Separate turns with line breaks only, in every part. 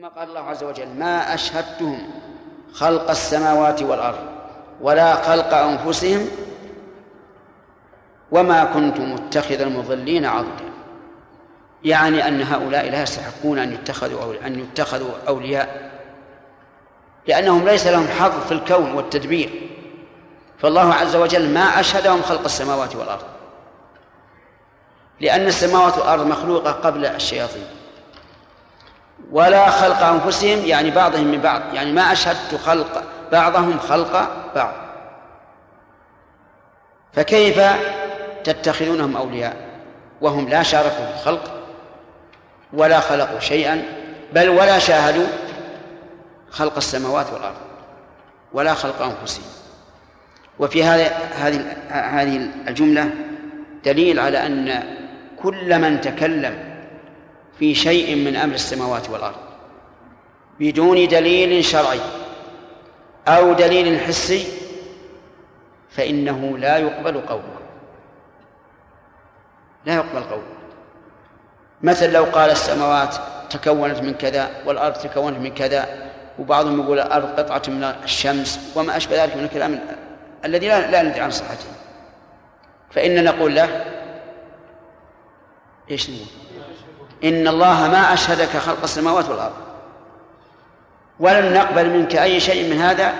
ثم قال الله عز وجل ما أشهدتهم خلق السماوات والأرض ولا خلق أنفسهم وما كنت متخذ المضلين عضدا. يعني أن هؤلاء لا يستحقون أن يتخذوا أو أن يتخذوا أولياء لأنهم ليس لهم حظ في الكون والتدبير. فالله عز وجل ما أشهدهم خلق السماوات والأرض. لأن السماوات والأرض مخلوقة قبل الشياطين. ولا خلق أنفسهم يعني بعضهم من بعض يعني ما أشهدت خلق بعضهم خلق بعض. فكيف تتخذونهم أولياء؟ وهم لا شاركوا في الخلق ولا خلقوا شيئا بل ولا شاهدوا خلق السماوات والأرض ولا خلق أنفسهم. وفي هذه هذه الجملة دليل على أن كل من تكلم في شيء من أمر السماوات والأرض بدون دليل شرعي أو دليل حسي فإنه لا يقبل قوله. لا يقبل قوله. مثل لو قال السماوات تكونت من كذا والأرض تكونت من كذا وبعضهم يقول الأرض قطعة من الشمس وما أشبه ذلك من الكلام الذي لا لا ندري عن صحته. فإن نقول له إيش نقول؟ إن الله ما أشهدك خلق السماوات والأرض. ولن نقبل منك أي شيء من هذا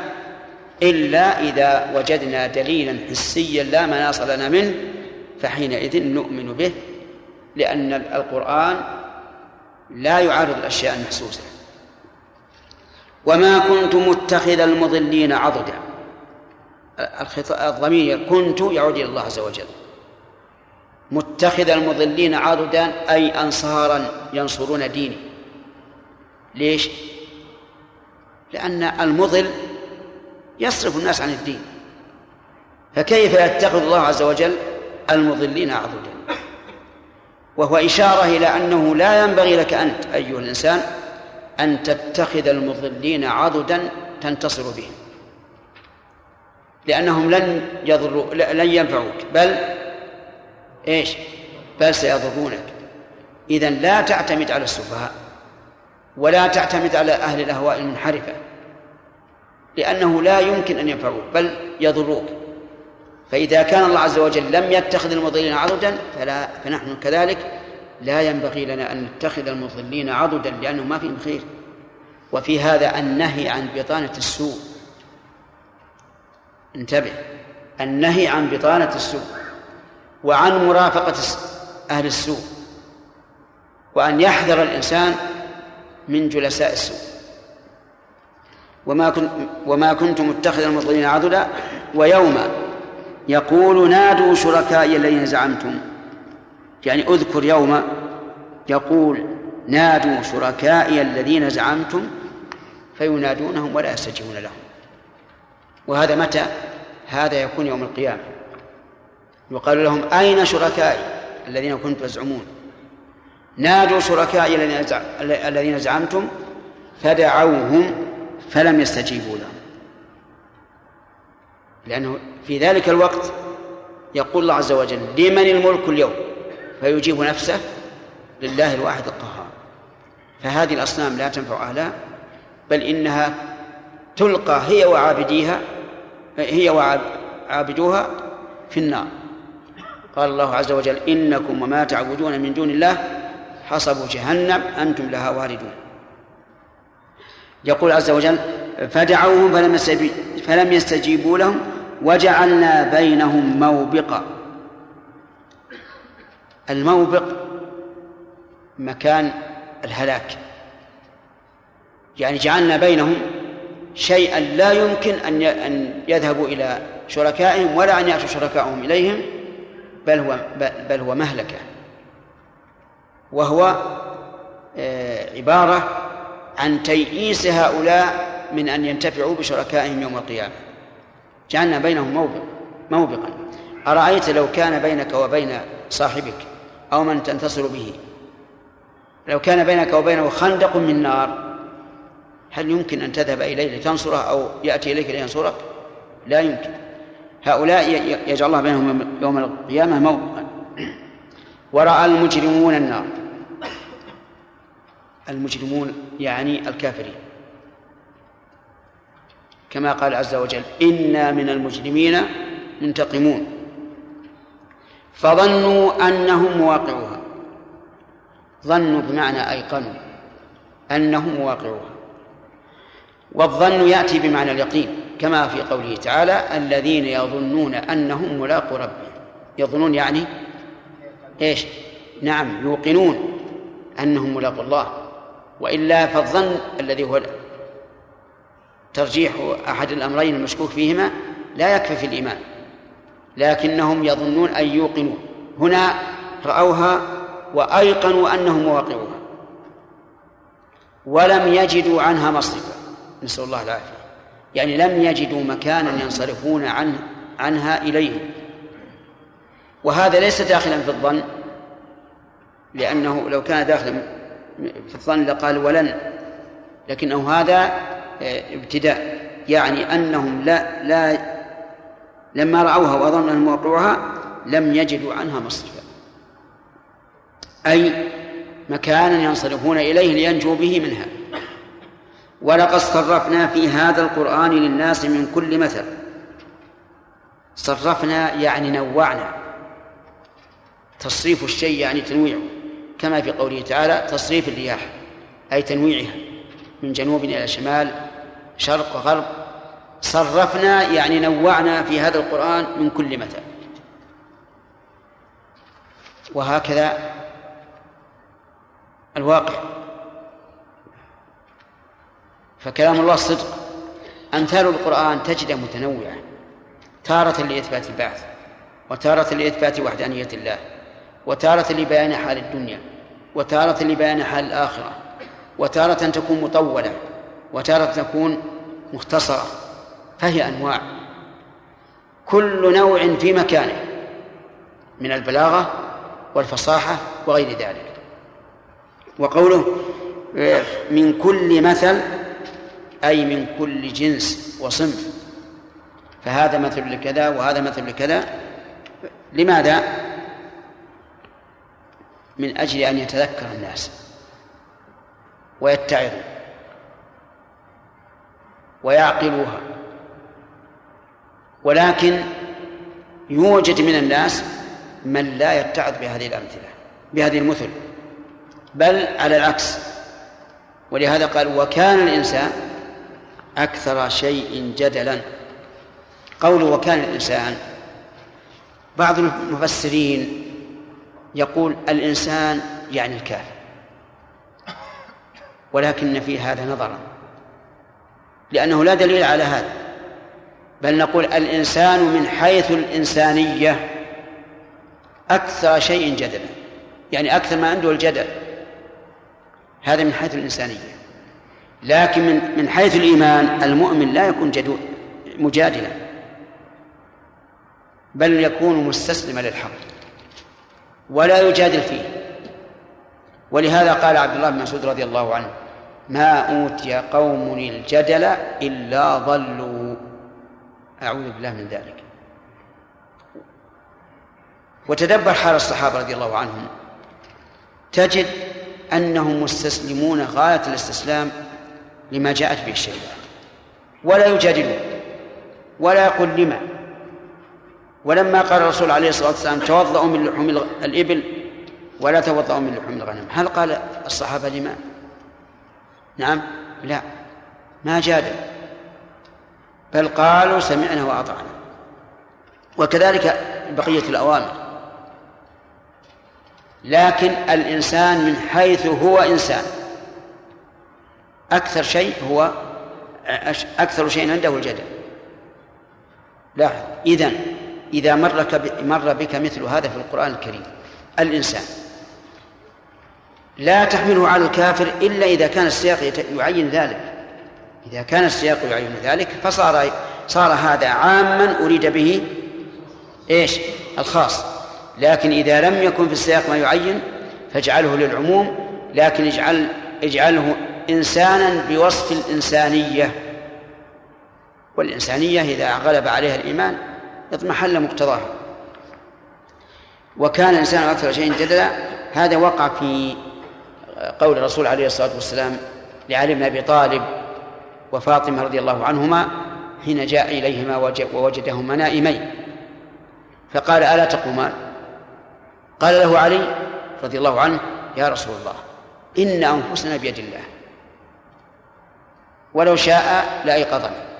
إلا إذا وجدنا دليلا حسيا لا مناص لنا منه فحينئذ نؤمن به لأن القرآن لا يعارض الأشياء المحسوسة. وما كنت متخذ المضلين عضدا. الضمير كنت يعود إلى الله عز وجل. متخذ المضلين عضدا أي أنصارا ينصرون ديني. ليش؟ لأن المضل يصرف الناس عن الدين. فكيف يتخذ الله عز وجل المضلين عضدا؟ وهو إشارة إلى أنه لا ينبغي لك أنت أيها الإنسان أن تتخذ المضلين عضدا تنتصر بهم. لأنهم لن يضروا لن ينفعوك بل إيش؟ بل سيضرونك. إذا لا تعتمد على السفهاء ولا تعتمد على أهل الأهواء المنحرفة لأنه لا يمكن أن ينفعوك بل يضروك. فإذا كان الله عز وجل لم يتخذ المضلين عضدا فلا فنحن كذلك لا ينبغي لنا أن نتخذ المضلين عضدا لأنه ما فيهم خير. وفي هذا النهي عن بطانة السوء. انتبه النهي عن بطانة السوء. وعن مرافقة أهل السوء وأن يحذر الإنسان من جلساء السوء. وما كنت وما كنت متخذ المضلين عضدا ويوم يقول نادوا شركائي الذين زعمتم. يعني اذكر يوم يقول نادوا شركائي الذين زعمتم فينادونهم ولا يستجيبون لهم. وهذا متى؟ هذا يكون يوم القيامة. يقال لهم أين شركائي الذين كنتم تزعمون? نادوا شركائي الذين زعمتم فدعوهم فلم يستجيبوا لهم. لأنه في ذلك الوقت يقول الله عز وجل لمن الملك اليوم؟ فيجيب نفسه لله الواحد القهار. فهذه الأصنام لا تنفع أهلها بل إنها تلقى هي وعابديها هي وعابدوها في النار. قال الله عز وجل إنكم وما تعبدون من دون الله حصبوا جهنم أنتم لها واردون. يقول عز وجل فدعوهم فلم فلم يستجيبوا لهم وجعلنا بينهم موبقا. الموبق مكان الهلاك. يعني جعلنا بينهم شيئا لا يمكن أن يذهبوا إلى شركائهم ولا أن يأتوا شركائهم إليهم بل هو بل هو مهلكة. وهو آه، عبارة عن تيئيس هؤلاء من أن ينتفعوا بشركائهم يوم القيامة. جعلنا بينهم موبق موبقا. أرأيت لو كان بينك وبين صاحبك أو من تنتصر به؟ لو كان بينك وبينه خندق من نار هل يمكن أن تذهب إليه لتنصره أو يأتي إليك لينصرك؟ لا يمكن. هؤلاء يجعل الله بينهم يوم القيامة موقعا ورأى المجرمون النار. المجرمون يعني الكافرين. كما قال عز وجل إنا من المجرمين منتقمون فظنوا أنهم مواقعوها ظنوا بمعنى أيقنوا أنهم مواقعوها والظن يأتي بمعنى اليقين. كما في قوله تعالى الذين يظنون أنهم ملاقو ربهم. يظنون يعني إيش؟ نعم يوقنون أنهم ملاقو الله. وإلا فالظن الذي هو ترجيح أحد الأمرين المشكوك فيهما لا يكفي في الإيمان لكنهم يظنون أن يوقنوا. هنا رأوها وأيقنوا أنهم مواقعوها ولم يجدوا عنها مصرفا نسأل الله العافية. يعني لم يجدوا مكانا ينصرفون عنه عنها إليه. وهذا ليس داخلا في الظن لأنه لو كان داخلا في الظن لقال ولن لكنه هذا آه، ابتداء. يعني أنهم لا لا لما رأوها وظنوا أنهم وقعوها لم يجدوا عنها مصرفا. أي مكانا ينصرفون إليه لينجوا به منها. ولقد صرفنا في هذا القرآن للناس من كل مثل. صرفنا يعني نوعنا. تصريف الشيء يعني تنويعه. كما في قوله تعالى تصريف الرياح أي تنويعها من جنوب إلى شمال شرق وغرب. صرفنا يعني نوعنا في هذا القرآن من كل مثل. وهكذا الواقع. فكلام الله صدق. أمثال القرآن تجد متنوعة. تارة لإثبات البعث وتارة لإثبات وحدانية الله وتارة لبيان حال الدنيا وتارة لبيان حال الآخرة وتارة تكون مطولة وتارة تكون مختصرة. فهي أنواع. كل نوع في مكانه من البلاغة والفصاحة وغير ذلك. وقوله من كل مثل أي من كل جنس وصنف. فهذا مثل لكذا وهذا مثل لكذا. لماذا؟ من أجل أن يتذكر الناس ويتعظوا ويعقلوها. ولكن يوجد من الناس من لا يتعظ بهذه الأمثلة بهذه المثل. بل على العكس. ولهذا قال وكان الإنسان أكثر شيء جدلا. قول وكان الإنسان. بعض المفسرين يقول الإنسان يعني الكافر. ولكن في هذا نظرا. لأنه لا دليل على هذا. بل نقول الإنسان من حيث الإنسانية أكثر شيء جدلا. يعني أكثر ما عنده الجدل. هذا من حيث الإنسانية. لكن من من حيث الإيمان المؤمن لا يكون جدول مجادلا بل يكون مستسلما للحق ولا يجادل فيه. ولهذا قال عبد الله بن مسعود رضي الله عنه ما أوتي قوم الجدل إلا ضلوا. أعوذ بالله من ذلك. وتدبر حال الصحابة رضي الله عنهم تجد أنهم مستسلمون غاية الاستسلام لما جاءت به الشريعة. ولا يجادلون ولا يقول لما. ولما قال الرسول عليه الصلاة والسلام توضأوا من لحوم الإبل ولا توضأوا من لحوم الغنم. هل قال الصحابة لما؟ نعم لا. ما جادل. بل قالوا سمعنا وأطعنا. وكذلك بقية الأوامر. لكن الإنسان من حيث هو إنسان. أكثر شيء هو أكثر شيء عنده الجدل. لاحظ. إذن إذا مر مر بك مثل هذا في القرآن الكريم. الإنسان. لا تحمله على الكافر إلا إذا كان السياق يعين ذلك. إذا كان السياق يعين ذلك فصار صار هذا عاما أريد به إيش؟ الخاص. لكن إذا لم يكن في السياق ما يعين فاجعله للعموم. لكن اجعل اجعله إنسانا بوصف الإنسانية والإنسانية إذا غلب عليها الإيمان اضمحل مقتضاها وكان الإنسان أكثر شيء جدلا هذا وقع في قول الرسول عليه الصلاة والسلام لعلي بن أبي طالب وفاطمة رضي الله عنهما حين جاء إليهما ووجدهما نائمين فقال ألا تقومان؟ قال له علي رضي الله عنه يا رسول الله إن أنفسنا بيد الله. ولو شاء لأيقظنا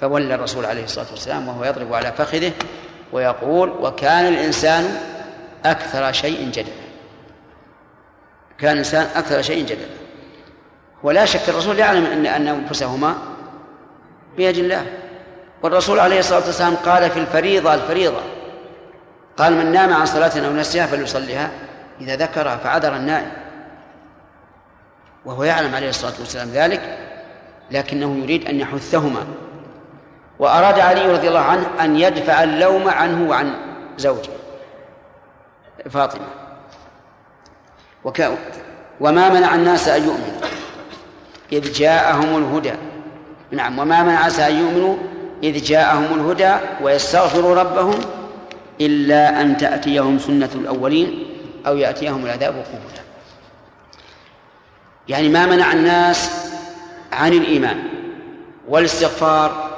فولى الرسول عليه الصلاة والسلام وهو يضرب على فخذه ويقول وكان الإنسان أكثر شيء جدلا. كان الإنسان أكثر شيء جدلا. ولا شك الرسول يعلم أن أن أنفسهما بيد الله. والرسول عليه الصلاة والسلام قال في الفريضة الفريضة قال من نام عن صلاة أو نسيها فليصليها إذا ذكرها فعذر النائم. وهو يعلم عليه الصلاة والسلام ذلك لكنه يريد أن يحثهما. وأراد علي رضي الله عنه أن يدفع اللوم عنه وعن زوجه فاطمة. وما منع الناس أن يؤمنوا إذ جاءهم الهدى. نعم وما منع الناس أن يؤمنوا إذ جاءهم الهدى ويستغفروا ربهم إلا أن تأتيهم سنة الأولين أو يأتيهم العذاب قبلا. يعني ما منع الناس عن الإيمان والاستغفار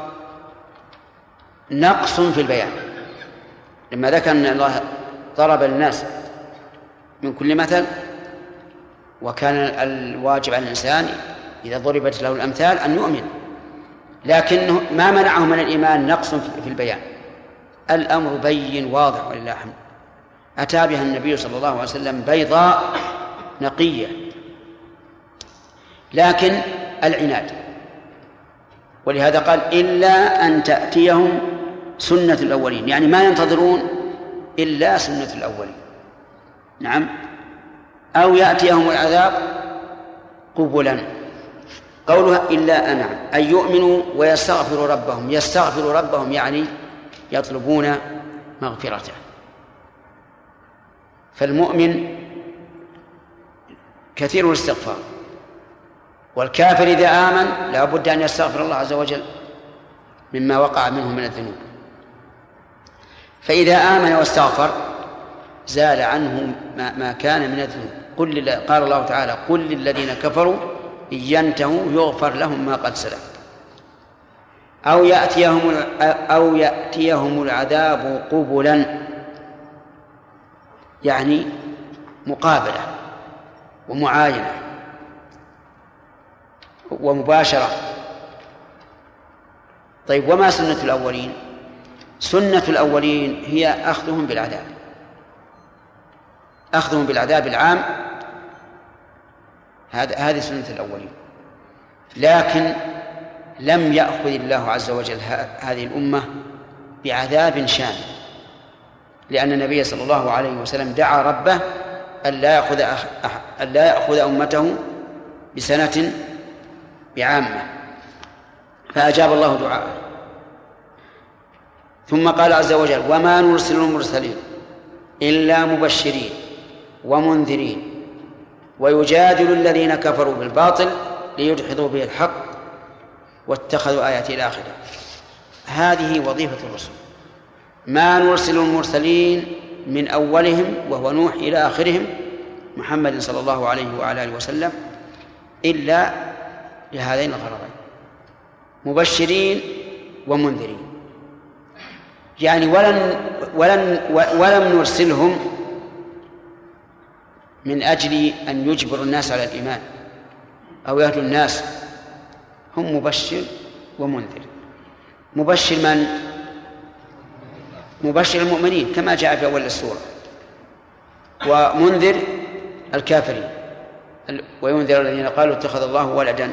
نقص في البيان. لما ذكر أن الله ضرب الناس من كل مثل وكان الواجب على الإنسان إذا ضربت له الأمثال أن يؤمن. لكنه ما منعه من الإيمان نقص في البيان. الأمر بين واضح ولله الحمد. أتى بها النبي صلى الله عليه وسلم بيضاء نقية. لكن العناد. ولهذا قال إلا أن تأتيهم سنة الأولين يعني ما ينتظرون إلا سنة الأولين. نعم. أو يأتيهم العذاب قبلا. قولها إلا أنعم أن يؤمنوا ويستغفروا ربهم. يستغفروا ربهم يعني يطلبون مغفرته. فالمؤمن كثير الاستغفار. والكافر إذا آمن لا بد أن يستغفر الله عز وجل مما وقع منه من الذنوب. فإذا آمن واستغفر زال عنه ما, كان من الذنوب. قل قال الله تعالى قل للذين كفروا إن ينتهوا يغفر لهم ما قد سلف. أو يأتيهم أو يأتيهم العذاب قبلا يعني مقابلة ومعاينة. ومباشرة. طيب وما سنة الأولين؟ سنة الأولين هي أخذهم بالعذاب. أخذهم بالعذاب العام. هذه سنة الأولين. لكن لم يأخذ الله عز وجل هذه الأمة بعذاب شامل لأن النبي صلى الله عليه وسلم دعا ربه ألا يأخذ ألا يأخذ أمته بسنة بعامة. فأجاب الله دعاءه. ثم قال عز وجل وما نرسل المرسلين إلا مبشرين ومنذرين ويجادل الذين كفروا بالباطل ليدحضوا به الحق واتخذوا آيات إلى آخره. هذه وظيفة الرسل. ما نرسل المرسلين من أولهم وهو نوح إلى آخرهم محمد صلى الله عليه وعلى آله وسلم إلا لهذين الغرضين مبشرين ومنذرين. يعني ولن ولن ولم نرسلهم من أجل أن يجبروا الناس على الإيمان أو يهدوا الناس. هم مبشر ومنذر. مبشر من؟ مبشر المؤمنين كما جاء في أول السورة. ومنذر الكافرين. وينذر الذين قالوا اتخذ الله ولدا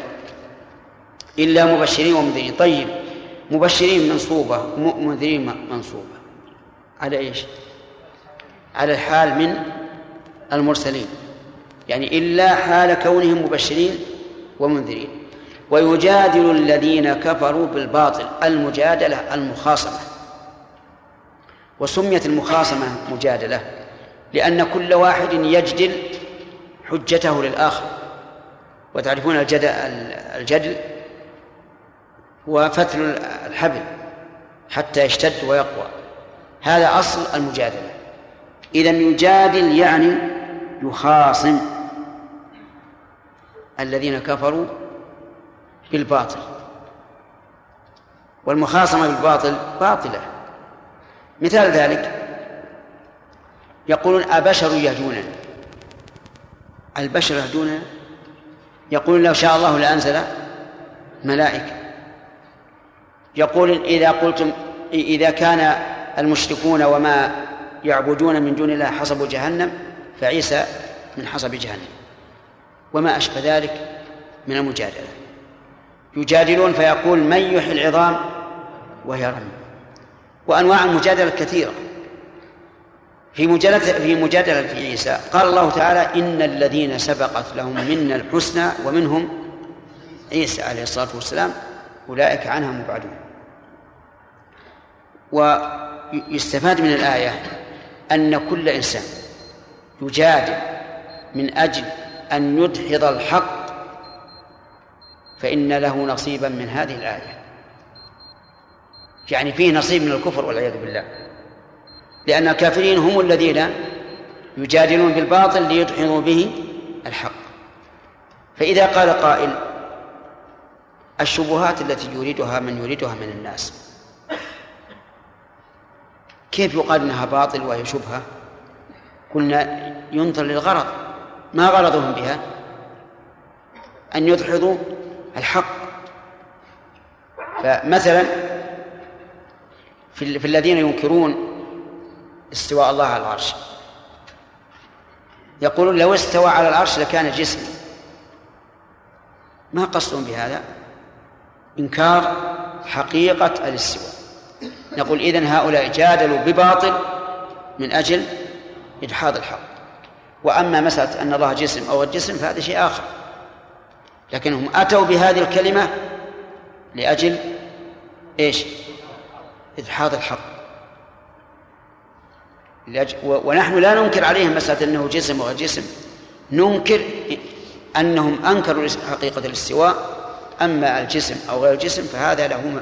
إلا مبشرين ومنذرين طيب مبشرين منصوبة منذرين منصوبة. على إيش؟ على الحال من المرسلين. يعني إلا حال كونهم مبشرين ومنذرين. ويجادل الذين كفروا بالباطل المجادلة المخاصمة. وسميت المخاصمة مجادلة لأن كل واحد يجدل حجته للآخر. وتعرفون الجدل, الجدل هو فتل الحبل حتى يشتد ويقوى. هذا أصل المجادلة. إذا يجادل يعني يخاصم الذين كفروا بالباطل. والمخاصمة بالباطل باطلة. مثال ذلك يقولون أبشر يهدوننا البشر يهدوننا يقول لو شاء الله لأنزل ملائكة. يقول إذا قلتم إذا كان المشركون وما يعبدون من دون الله حصب جهنم فعيسى من حصب جهنم. وما أشبه ذلك من المجادلة. يجادلون فيقول من يحيي العظام وهي رمي. وأنواع المجادلة كثيرة. في مجادلة في مجادلة عيسى قال الله تعالى إن الذين سبقت لهم منا الحسنى ومنهم عيسى عليه الصلاة والسلام أولئك عنها مبعدون. ويستفاد من الآية أن كل إنسان يجادل من أجل أن يدحض الحق فإن له نصيبا من هذه الآية. يعني فيه نصيب من الكفر والعياذ بالله. لأن الكافرين هم الذين يجادلون بالباطل ليدحضوا به الحق. فإذا قال قائل الشبهات التي يريدها من يريدها من الناس. كيف يقال إنها باطل وهي شبهة؟ قلنا ينظر للغرض. ما غرضهم بها؟ أن يدحضوا الحق. فمثلا في, في الذين ينكرون استواء الله على العرش. يقولون لو استوى على العرش لكان جسم. ما قصدهم بهذا؟ إنكار حقيقة الاستواء. نقول إذن هؤلاء جادلوا بباطل من أجل إدحاض الحق وأما مسألة أن الله جسم أو الجسم فهذا شيء آخر. لكنهم أتوا بهذه الكلمة لأجل إيش؟ إدحاض الحق ونحن لا ننكر عليهم مسألة أنه جسم وغير جسم ننكر أنهم أنكروا حقيقة الاستواء. أما الجسم أو غير الجسم فهذا له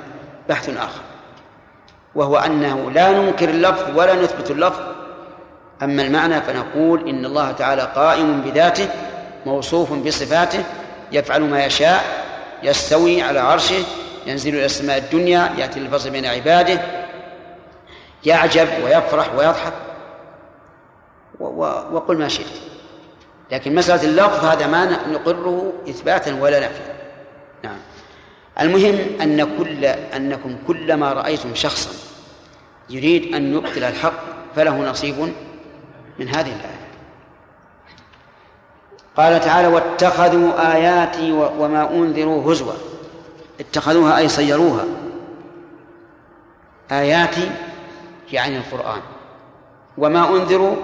بحث آخر. وهو أنه لا ننكر اللفظ ولا نثبت اللفظ. أما المعنى فنقول إن الله تعالى قائم بذاته موصوف بصفاته يفعل ما يشاء يستوي على عرشه ينزل إلى السماء الدنيا يأتي للفصل بين عباده يعجب ويفرح ويضحك. وقل ما شئت. لكن مسألة اللفظ هذا ما نقره إثباتا ولا نفيا. نعم. المهم أن كل أنكم كلما رأيتم شخصا يريد أن يبطل الحق فله نصيب من هذه الآية. قال تعالى واتخذوا آياتي وما أنذروا هزوا. اتخذوها أي صيروها. آياتي يعني القرآن. وما أنذروا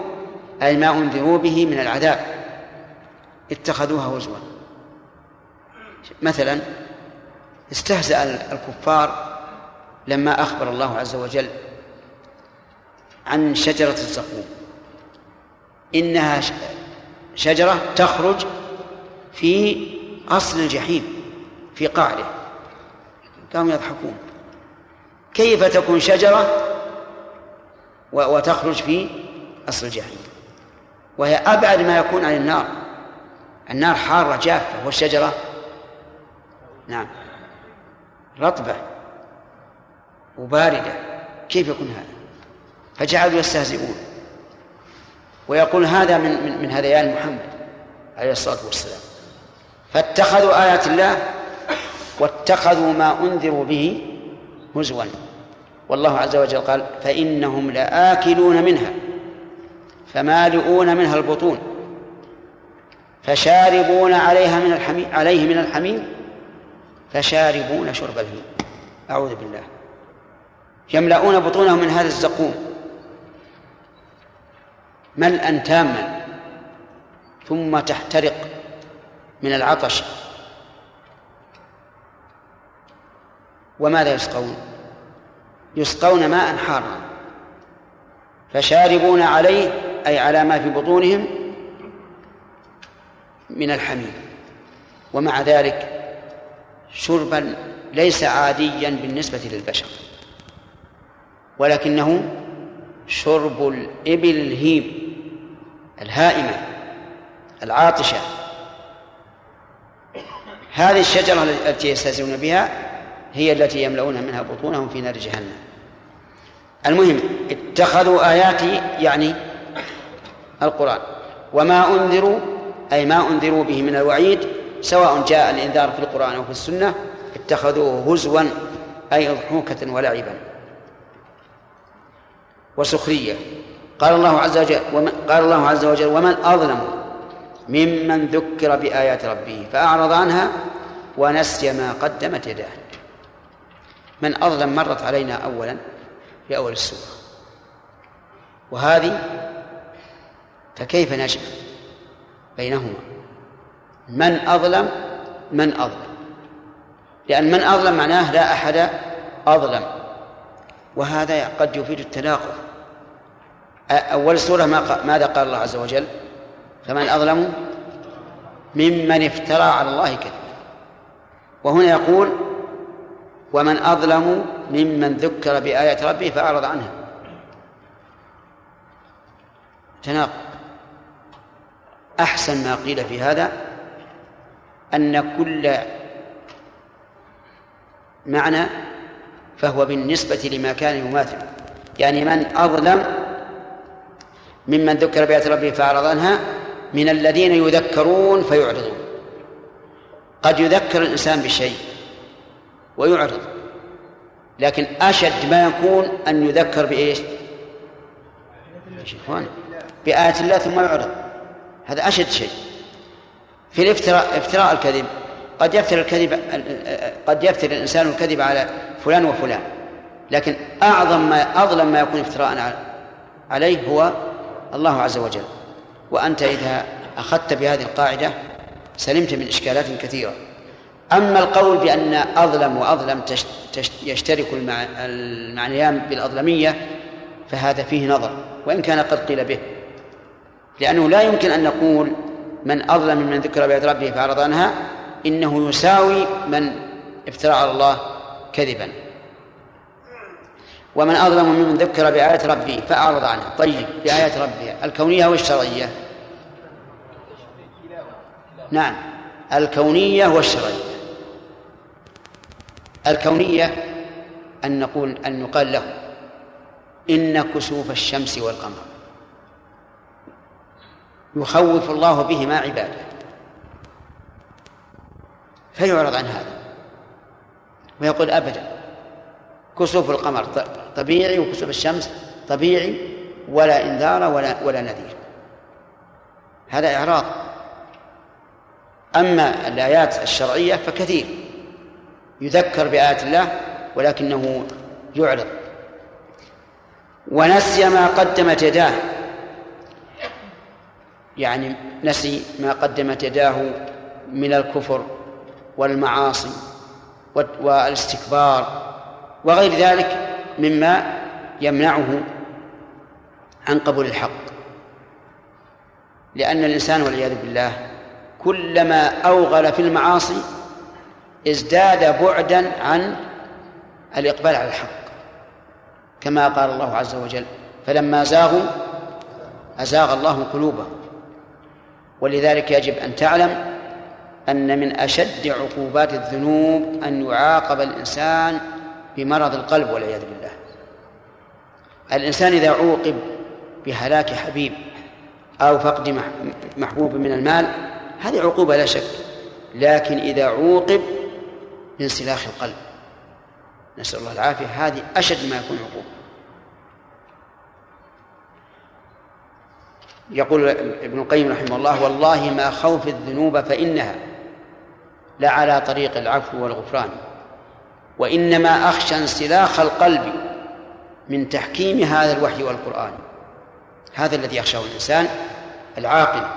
أي ما أنذروا به من العذاب. اتخذوها هزوا. مثلا استهزأ الكفار لما أخبر الله عز وجل عن شجرة الزقوم. إنها شجرة تخرج في أصل الجحيم في قعره كانوا يضحكون. كيف تكون شجرة وتخرج في أصل الجحيم؟ وهي أبعد ما يكون عن النار. النار حارة جافة والشجرة نعم. رطبة. وباردة. كيف يكون هذا؟ فجعلوا يستهزئون. ويقول هذا من من, من هذيان محمد عليه الصلاة والسلام. فاتخذوا آيات الله واتخذوا ما أنذروا به هزوا. والله عز وجل قال فإنهم لآكلون منها فمالئون منها البطون فشاربون عليها من الحميم عليه من الحميم فشاربون شرب الهيم. أعوذ بالله. يملؤون بطونهم من هذا الزقوم. ملءا تاما ثم تحترق من العطش. وماذا يسقون؟ يسقون ماء حارا فشاربون عليه أي على ما في بطونهم من الحميم. ومع ذلك شربا ليس عاديا بالنسبة للبشر ولكنه شرب الإبل الهيم الهائمة العاطشة. هذه الشجرة التي يستهزئون بها هي التي يملؤون منها بطونهم في نار جهنم. المهم اتخذوا آياتي يعني القرآن. وما أنذروا أي ما أنذروا به من الوعيد سواء جاء الإنذار في القرآن أو في السنة اتخذوه هزوا أي أضحوكة ولعبا. وسخرية. قال الله عز وجل ومن قال الله عز وجل ومن أظلم ممن ذكر بآيات ربه فأعرض عنها ونسي ما قدمت يداه. من أظلم مرت علينا أولا في أول السورة. وهذه فكيف نجمع بينهما؟ من أظلم من أظلم. لأن من أظلم معناه لا أحد أظلم. وهذا قد يفيد التناقض. أول سورة ما ماذا قال الله عز وجل؟ فمن أظلم ممن افترى على الله كذبا. وهنا يقول ومن أظلم ممن ذكر بآيات ربه فأعرض عنها. تناقض. أحسن ما قيل في هذا أن كل معنى فهو بالنسبة لما كان يماثل. يعني من أظلم ممن ذكر بآيات ربه فأعرض عنها من الذين يذكرون فيعرضون. قد يذكر الإنسان بشيء ويعرض لكن أشد ما يكون أن يذكر بإيش؟ بآيات الله ثم يعرض. هذا أشد شيء. في الافتراء افتراء الكذب قد يفتر الكذب قد يفتر الإنسان الكذب على فلان وفلان لكن أعظم ما أظلم ما يكون افتراء عليه هو الله عز وجل. وأنت إذا أخذت بهذه القاعدة سلمت من إشكالات كثيرة. أما القول بأن أظلم وأظلم يشترك المعنيان بالأظلمية فهذا فيه نظر. وإن كان قد قيل به. لأنه لا يمكن أن نقول من أظلم من ذكر بآيات ربه فأعرض عنها إنه يساوي من افترى على الله كذبا. ومن أظلم ممن ذكر بآيات ربه فأعرض عنها. طيب بآيات ربه الكونية والشرعية. نعم الكونية والشرعية. الكونية أن نقول أن يقال له إن كسوف الشمس والقمر. يخوف الله بهما عباده. فيعرض عن هذا. ويقول أبدا كسوف القمر طبيعي وكسوف الشمس طبيعي ولا إنذار ولا ولا نذير. هذا إعراض. أما الآيات الشرعية فكثير. يذكر بآيات الله ولكنه يعرض. ونسي ما قدمت يداه. يعني نسي ما قدمت يداه من الكفر والمعاصي والاستكبار وغير ذلك مما يمنعه عن قبول الحق. لأن الإنسان والعياذ بالله كلما أوغل في المعاصي ازداد بعدا عن الإقبال على الحق كما قال الله عز وجل فلما زاغوا أزاغ الله قلوبهم ولذلك يجب أن تعلم أن من أشد عقوبات الذنوب أن يعاقب الإنسان بمرض القلب والعياذ بالله. الإنسان إذا عوقب بهلاك حبيب أو فقد محبوب من المال هذه عقوبة لا شك. لكن إذا عوقب بانسلاخ القلب. نسأل الله العافية. هذه أشد ما يكون عقوبة. يقول ابن القيم رحمه الله والله ما خوف الذنوب فإنها لعلى طريق العفو والغفران. وإنما أخشى انسلاخ القلب من تحكيم هذا الوحي والقرآن. هذا الذي يخشاه الإنسان العاقل.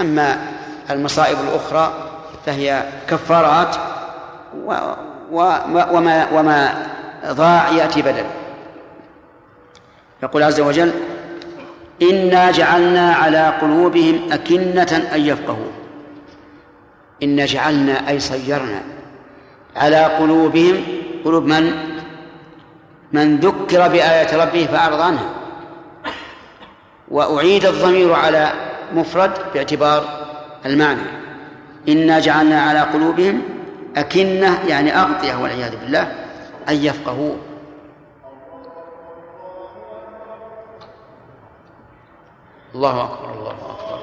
أما المصائب الأخرى فهي كفارات وما وما ضاع يأتي بدل. يقول عز وجل إنا جعلنا على قلوبهم أكنة أن يفقهوا إنا جعلنا أي صيرنا على قلوبهم. قلوب من؟ من ذكر بآية ربه فأعرض عنها. وأعيد الضمير على مفرد باعتبار المعنى. إنا جعلنا على قلوبهم أكنة يعني أغطية والعياذ بالله أن يفقهوا الله أكبر الله أكبر.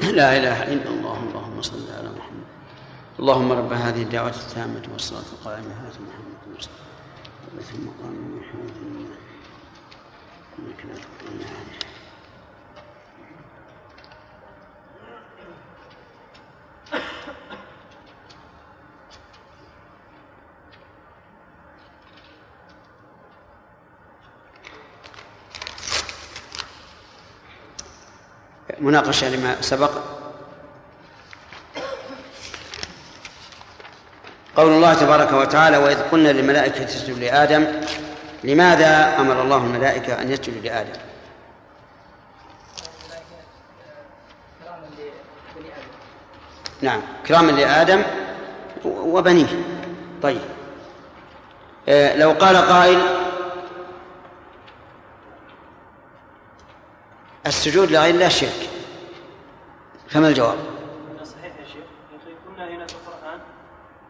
لا إله إلا الله اللهم صل على محمد. اللهم رب هذه الدعوة التامة والصلاة القائمة. هات محمد وصلى وبث المقام محمد إنك لا تقبل مناقشة لما سبق. قول الله تبارك وتعالى وإذ قلنا للملائكة اسجدوا لآدم. لماذا أمر الله الملائكة أن يسجدوا لآدم؟ نعم كراما لآدم وبنيه. طيب. آه، لو قال قائل السجود لغير الله شرك. فما الجواب؟
صحيح يا شيخ قلنا هنا في القرآن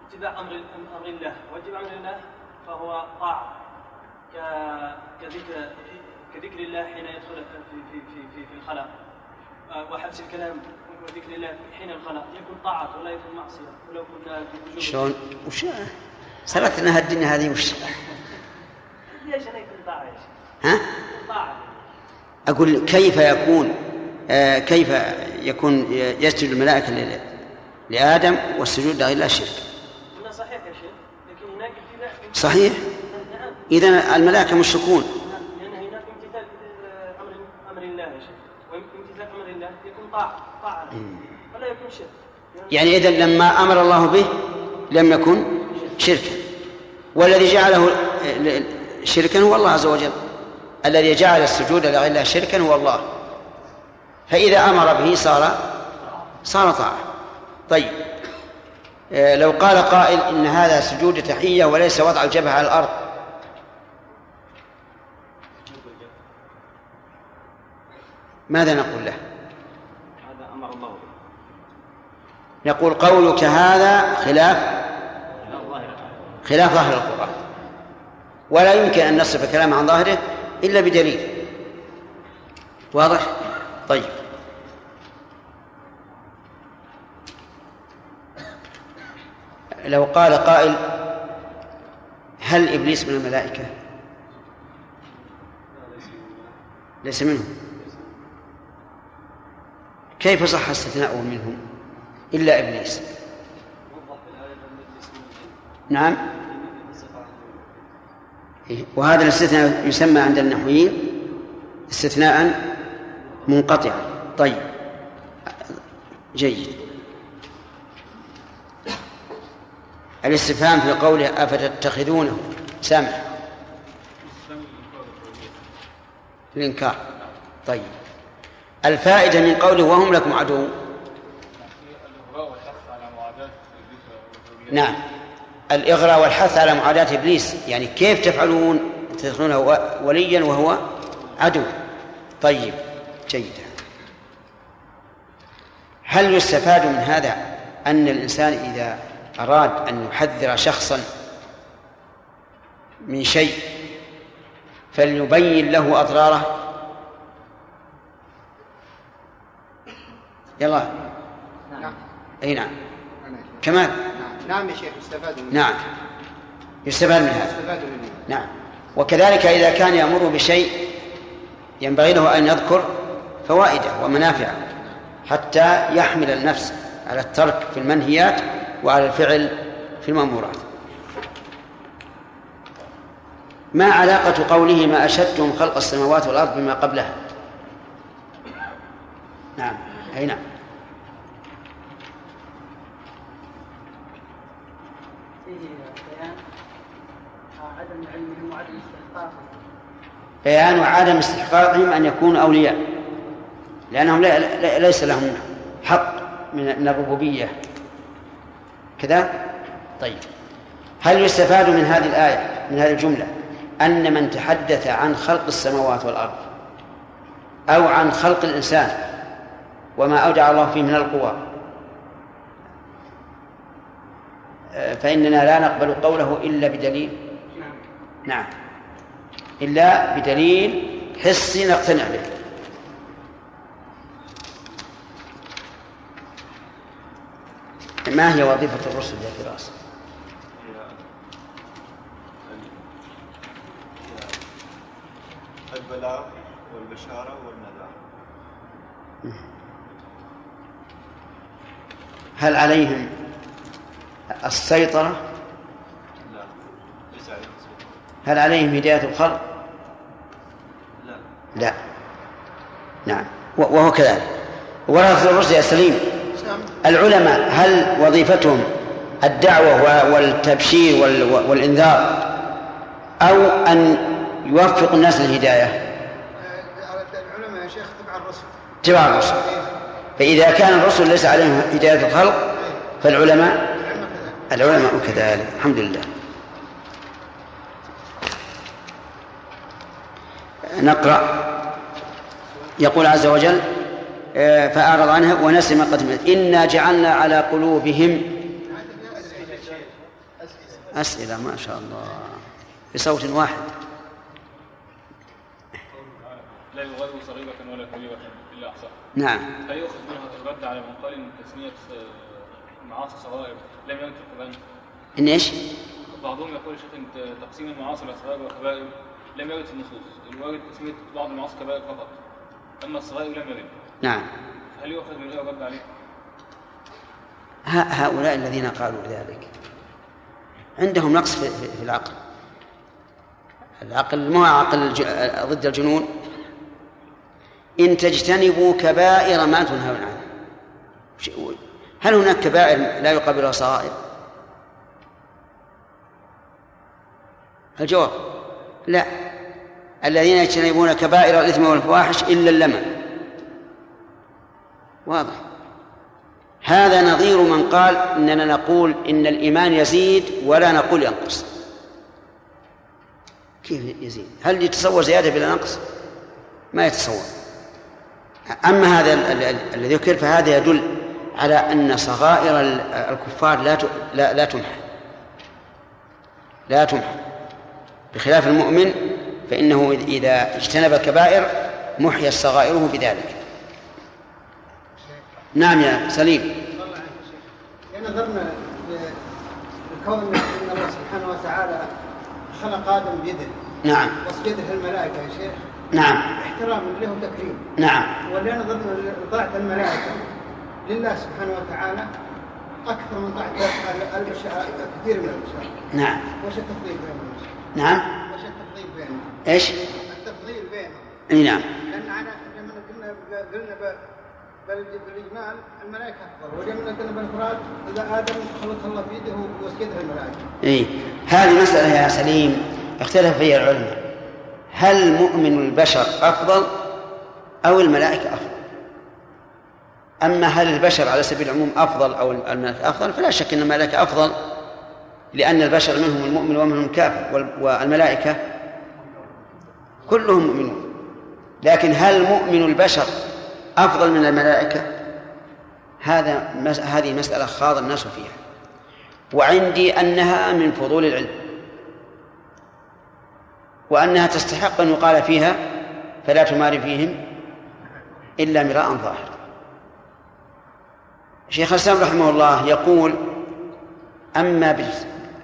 اتباع أمر أمر الله واتباع أمر الله فهو طاعة كذكر كذكر الله حين يدخل في في في في, في الخلاء آه، وحبس الكلام وذكر الله حين الخلاء يكون طاعة ولا يكون معصية ولو كنا في وجوب
شلون؟ وش سلكنا الدنيا هذه وش؟
ليش أنا يكون طاعة يا شيخ؟
ها؟
طاعة
أقول كيف يكون كيف يكون يسجد الملائكة لآدم والسجود لغير الله شرك.
صحيح؟ يا شيخ لكن هناك
صحيح إذا الملائكة مشركون.
لأن هناك امتثال أمر الله يا شيخ وامتثال أمر الله يكون طاعة طاعة ولا يكون شرك
يعني إذا لما أمر الله به لم يكن شركا. والذي جعله شركا هو الله عز وجل. الذي جعل السجود لغير الله شركا هو الله. فإذا أمر به صار صار طاعة. طيب. آه، لو قال قائل إن هذا سجود تحية وليس وضع الجبهة على الأرض. ماذا نقول له؟
هذا أمر الله
نقول قولك هذا خلاف خلاف ظاهر القرآن. ولا يمكن أن نصف كلام عن ظاهره إلا بدليل. واضح؟ طيب. لو قال قائل هل إبليس من الملائكة؟ ليس منهم. كيف صح استثناؤه منهم؟ إلا إبليس. نعم. إيه، وهذا الاستثناء يسمى عند النحويين استثناء منقطعا. طيب. جيد. الاستفهام في قوله أفتتخذونه؟ سامع الإنكار. طيب. الفائدة من قوله وهم لكم عدو. نعم. الإغراء والحث على معاداة إبليس يعني كيف تفعلون؟ تدخلونه وليا وهو عدو. طيب. جيد. هل يستفاد من هذا أن الإنسان إذا أراد أن يحذر شخصا من شيء فليبين له أضراره. يلا.
نعم.
أي نعم. كمال.
نعم يا شيخ يستفاد منه
نعم. يستفاد من هذا.
يستفاد منه
نعم. وكذلك إذا كان يأمر بشيء ينبغي له أن يذكر فوائده ومنافعه حتى يحمل النفس على الترك في المنهيات وعلى الفعل في المأمورات. ما علاقة قوله ما أشدتم خلق السماوات والأرض بما قبلها؟ نعم أي نعم. بيان وعدم استحقاقهم أن يكونوا أولياء لأنهم ليس لهم حق من الربوبية. كذا؟ طيب. هل يستفاد من هذه الآية من هذه الجملة أن من تحدث عن خلق السماوات والأرض أو عن خلق الإنسان وما أودع الله فيه من القوى؟ فإننا لا نقبل قوله إلا بدليل. نعم. إلا بدليل حسي نقتنع به. ما هي وظيفة الرسل يا فراس؟
البلاغ والبشارة والنذار.
هل عليهم السيطرة؟
لا ليس عليهم سلطان
هل عليهم هداية الخلق؟
لا.
لا. نعم. وهو كذلك. ورثة الرسل يا سليم. العلماء هل وظيفتهم الدعوة والتبشير وال- والإنذار أو أن يوفقوا الناس للهداية؟
العلماء يا شيخ تبع الرسل
تبع الرسل. فإذا كان الرسل ليس عليهم هداية الخلق فالعلماء العلماء كذلك. الحمد لله. نقرأ. يقول عز وجل فأعرض عنها ونسي ما قدمت. إنا جعلنا على قلوبهم أسئلة ما شاء الله. بصوت واحد.
لا يغادر صغيرة ولا كبيرة إلا أحصاها
نعم.
هل يؤخذ منها الرد على من قال إن تسمية آه، المعاصي صغائر لم في القرآن؟
إن إيش؟
بعضهم يقول شيخ إن تقسيم المعاصي إلى صغائر وكبائر لم يرد في النصوص، الوارد تسمية بعض المعاصي كبائر فقط. أما الصغائر لم يرد
نعم.
هل يؤخذ من الرد عليه؟
هؤلاء الذين قالوا ذلك. عندهم نقص في, في, العقل. العقل مو عقل. ضد الجنون. إن تجتنبوا كبائر ما تنهون عنه. هل هناك كبائر لا يقابلها صغائر؟ الجواب لا. الذين يجتنبون كبائر الإثم والفواحش إلا اللمم واضح. هذا نظير من قال إننا نقول إن الإيمان يزيد ولا نقول ينقص. كيف يزيد؟ هل يتصور زيادة بلا نقص؟ ما يتصور. أما هذا ال- ال- الذي ذكر فهذا يدل على أن صغائر ال- الكفار لا, لا تمحى. لا تمحى. بخلاف المؤمن فإنه إذا اجتنب الكبائر محيت صغائره بذلك. نعم يا سليم.
إذا نظرنا لكون إن الله سبحانه وتعالى خلق آدم بيده.
نعم.
واسجده الملائكه يا شيخ.
نعم.
احتراما له وتكريم
نعم.
ولو نظرنا لطاعة الملائكة لله سبحانه وتعالى أكثر من طاعة كثير من البشر
نعم.
وش التفضيل؟
نعم؟
إيش؟ التفضيل بينهم.
أي نعم.
لأن أنا لما قلنا قلنا بالإجمال الملائكة. افضل ولما قلنا بالافراد إذا آدم خلق الله بيده واسجدها الملائكة.
إي. هذه مسألة يا سليم اختلف فيها العلماء. هل مؤمن البشر أفضل أو الملائكة أفضل؟ أما هل البشر على سبيل العموم أفضل أو الملائكة أفضل؟ فلا شك أن الملائكة أفضل لأن البشر منهم المؤمن ومنهم الكافر وال- والملائكة كلهم مؤمنون لكن هل مؤمن البشر أفضل من الملائكة؟ هذا مس- هذه مسألة خاض الناس فيها وعندي أنها من فضول العلم وأنها تستحق أن يقال فيها فلا تمار فيهم إلا مراء ظاهرا شيخ الإسلام رحمه الله يقول أما.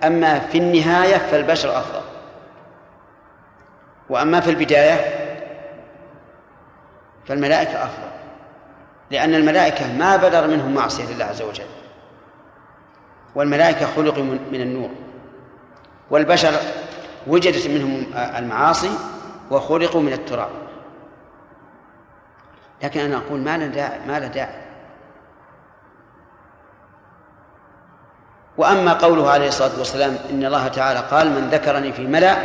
أما في النهاية فالبشر أفضل وأما في البداية فالملائكة أفضل لأن الملائكة ما بدر منهم معصية لله عز وجل. والملائكة خلقوا من النور. والبشر وجدت منهم المعاصي وخلقوا من التراب. لكن أنا أقول ما له داعي ما له داعي. وأما قوله عليه الصلاة والسلام إن الله تعالى قال من ذكرني في ملأ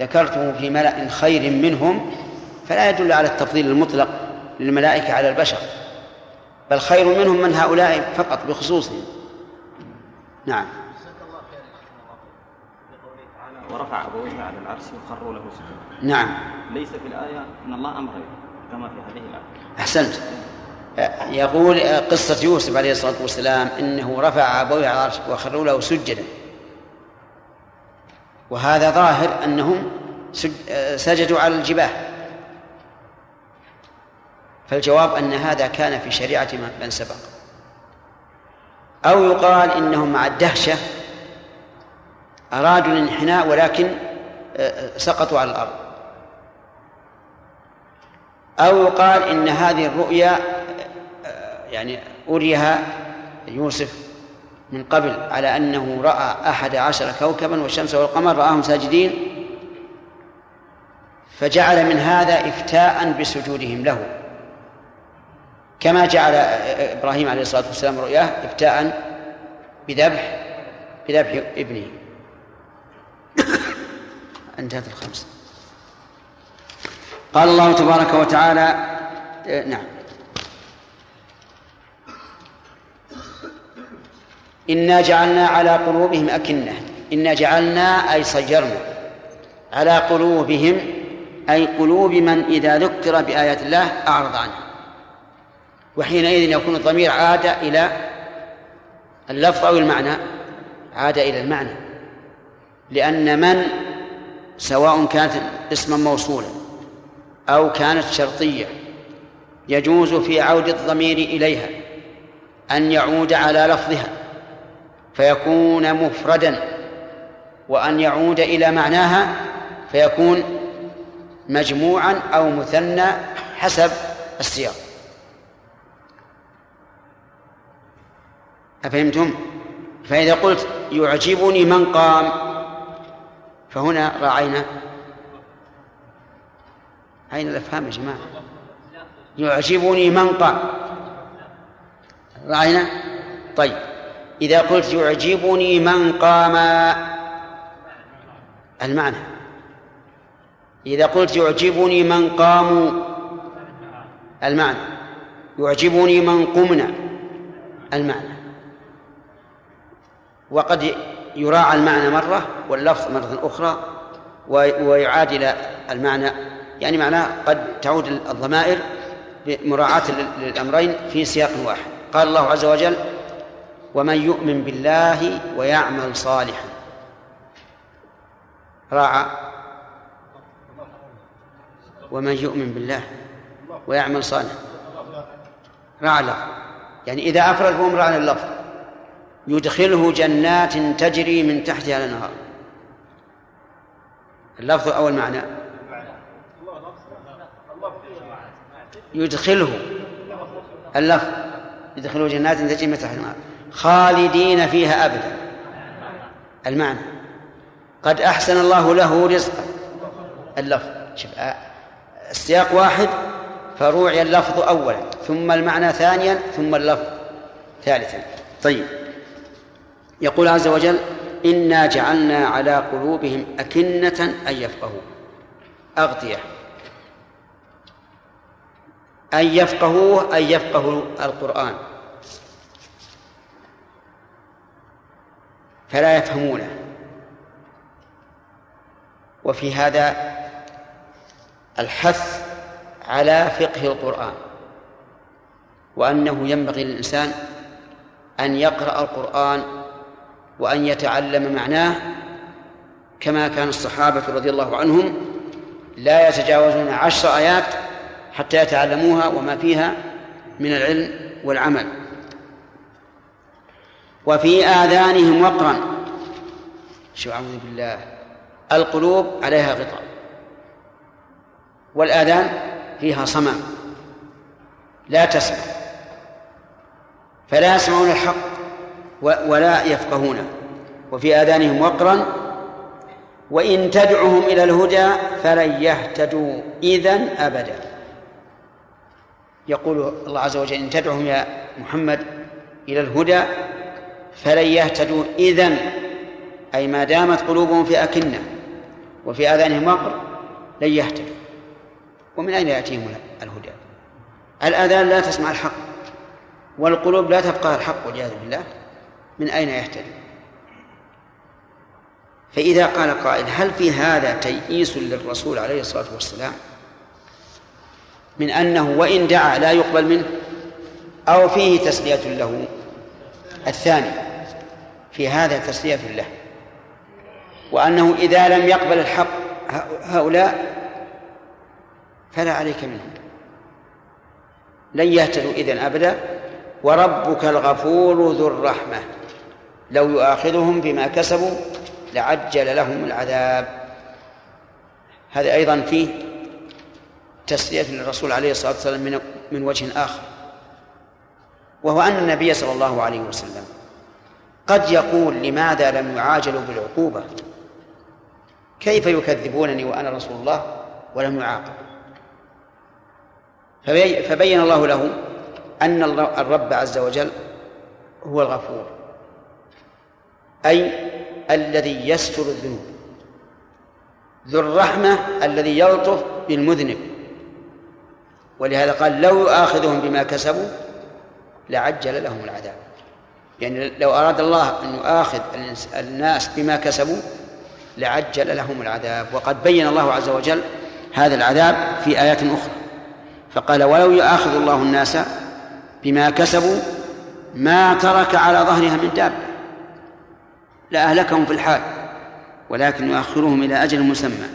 ذكرته في ملأ خير منهم فلا يدل على التفضيل المطلق للملائكة على البشر بل خير منهم من هؤلاء فقط بخصوصهم. نعم.
ورفع أبويه على العرش وخروا له سجدا
نعم.
ليس في الآية أن الله أمر كما في هذه الآية.
أحسنت. يقول قصة يوسف عليه الصلاة والسلام إنه رفع أبويه على العرش وخروا له سجدا. وهذا ظاهر أنهم سجدوا على الجباه. فالجواب أن هذا كان في شريعة من سبق. أو يقال إنهم مع الدهشة أرادوا الانحناء ولكن سقطوا على الأرض. أو يقال إن هذه الرؤيا يعني أريها يوسف من قبل على أنه رأى أحد عشر كوكبا والشمس والقمر رآهم ساجدين. فجعل من هذا إفتاء بسجودهم له. كما جعل إبراهيم عليه الصلاة والسلام رؤياه إفتاء بذبح بذبح ابنه. انتهت الخمس. قال الله تبارك وتعالى نعم. إنا جعلنا على قلوبهم أكنة. إنا جعلنا أي صيرنا على قلوبهم أي قلوب من إذا ذكر بآيات الله أعرض عنها. وحينئذ يكون الضمير عاد إلى اللفظ أو المعنى. عاد إلى المعنى. لأن من سواء كانت اسما موصولا أو كانت شرطية يجوز في عود الضمير إليها أن يعود على لفظها. فيكون مفردا وأن يعود إلى معناها فيكون مجموعا أو مثنى حسب السياق أفهمتم؟ فإذا قلت يعجبني من قام فهنا راعينا أين الأفهام يا جماعة؟ يعجبني من قام راعينا؟ طيب إذا قلت يعجبني من قام. المعنى. إذا قلت يعجبني من قاموا المعنى. يعجبني من قمنا. المعنى. وقد يراعى المعنى مرة واللفظ مرة أخرى ويعاد إلى المعنى. يعني معناه قد تعود الضمائر بمراعاة للأمرين في سياق واحد. قال الله عز وجل ومن يؤمن بالله ويعمل صالحا. راعى. ومن يؤمن بالله ويعمل صالحا. راعى اللفظ يعني إذا أفرد فهو مراعى اللفظ يدخله جنات تجري من تحتها الأنهار. اللفظ أو المعنى يدخله. اللفظ. يدخله جنات تجري من تحتها الأنهار. خالدين فيها أبدا. المعنى قد أحسن الله له رزقا. اللفظ شوف السياق واحد فروعي اللفظ أولا ثم المعنى ثانيا ثم اللفظ ثالثا. طيب. يقول عز وجل إنا جعلنا على قلوبهم أكنة أن يفقهوا. أغطية. أن يفقهوه أن يفقهوا القرآن. فلا يفهمونه. وفي هذا الحث على فقه القرآن وأنه ينبغي للإنسان أن يقرأ القرآن وأن يتعلم معناه كما كان الصحابة رضي الله عنهم لا يتجاوزون عشر آيات حتى يتعلموها وما فيها من العلم والعمل. وفي آذانهم وقرا. شو أعوذ بالله. القلوب عليها غطاء. والآذان فيها صمم لا تسمع. فلا يسمعون الحق ولا يفقهونه وفي آذانهم وقرا. وإن تدعهم إلى الهدى فلن يهتدوا إذا أبدا. يقول الله عز وجل إن تدعهم يا محمد إلى الهدى فلن يهتدوا إذن أي ما دامت قلوبهم في أكنة وفي آذانهم وقر لن يهتدوا. ومن أين يأتيهم الهدى؟ الآذان لا تسمع الحق والقلوب لا تفقه الحق والعياذ بالله. من أين يهتدي فإذا قال قائل هل في هذا تيئيس للرسول عليه الصلاة والسلام من أنه وإن دعا لا يقبل منه أو فيه تسلية له؟ الثاني في هذا تسلية له وأنه إذا لم يقبل الحق هؤلاء فلا عليك منهم. لن يهتدوا إذن أبدا. وربك الغفور ذو الرحمة. لو يؤاخذهم بما كسبوا لعجل لهم العذاب. هذا أيضا فيه تسلية للرسول عليه الصلاة والسلام من من وجه آخر. وهو أن النبي صلى الله عليه وسلم قد يقول لماذا لم يعاجلوا بالعقوبة؟ كيف يكذبونني وأنا رسول الله ولم يعاقب؟ فبين الله له أن الرب عز وجل هو الغفور أي الذي يستر الذنوب ذو الرحمة الذي يلطف بالمذنب. ولهذا قال لو يؤاخذهم بما كسبوا لعجل لهم العذاب. يعني لو أراد الله أن يؤاخذ الناس بما كسبوا لعجل لهم العذاب. وقد بين الله عز وجل هذا العذاب في آيات أخرى. فقال ولو يؤاخذ الله الناس بما كسبوا ما ترك على ظهرها من دابة لأهلكهم في الحال ولكن يؤخرهم إلى أجل مسمى.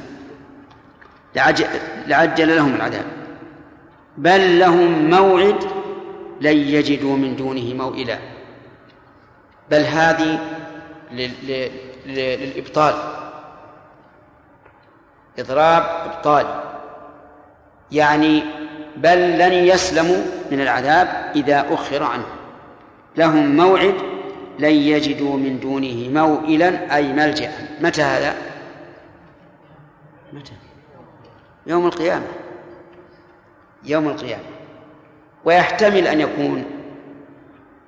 لعجل, لعجل لهم العذاب. بل لهم موعد لن يجدوا من دونه موئلا. بل هذه للإبطال. إضراب إبطالي يعني بل لن يسلموا من العذاب إذا أخر عنه. لهم موعد لن يجدوا من دونه موئلا أي ملجأ. متى هذا؟ متى؟ يوم القيامة. يوم القيامة. ويحتمل أن يكون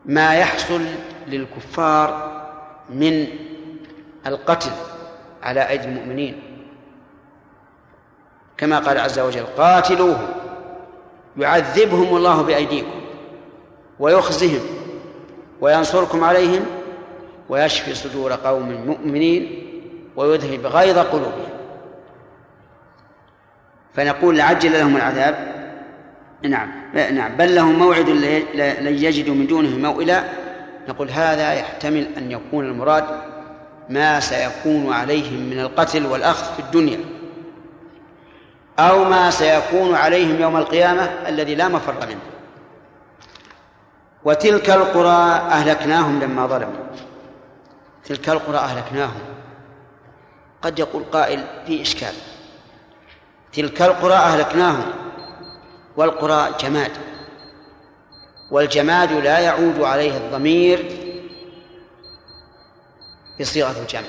ما يحصل للكفار من القتل على أيدي المؤمنين. كما قال عز وجل قاتلوهم يعذبهم الله بأيديكم ويخزهم وينصركم عليهم ويشفي صدور قوم مؤمنين ويذهب غيظ قلوبهم. فنقول لعجل لهم العذاب نعم. نعم. بل لهم موعد لن يجدوا من دونه موئلا. نقول هذا يحتمل أن يكون المراد ما سيكون عليهم من القتل والأخذ في الدنيا. أو ما سيكون عليهم يوم القيامة الذي لا مفر منه. وتلك القرى أهلكناهم لما ظلموا. تلك القرى أهلكناهم. قد يقول قائل في إشكال. تلك القرى أهلكناهم. والقرى جماد. والجماد لا يعود عليه الضمير بصيغة الجمع.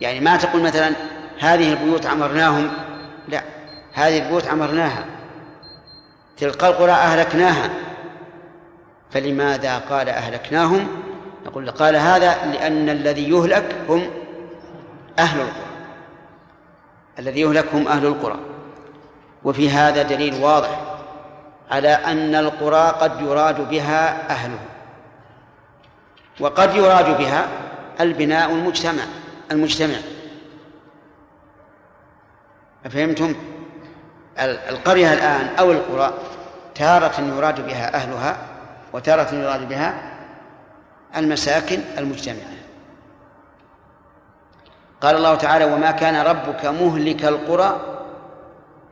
يعني ما تقول مثلا هذه البيوت عمرناهم لا هذه البيوت عمرناها. تلك القرى أهلكناها. فلماذا قال أهلكناهم؟ نقول قال هذا لأن الذي يهلك هم أهل القرى. الذي يهلك هم أهل القرى. وفي هذا دليل واضح على أن القرى قد يراد بها أهله وقد يراد بها البناء المجتمع المجتمع. أفهمتم؟ القرية الآن أو القرى تارة يراد بها أهلها وتارة يراد بها المساكن المجتمعة. قال الله تعالى وما كان ربك مهلك القرى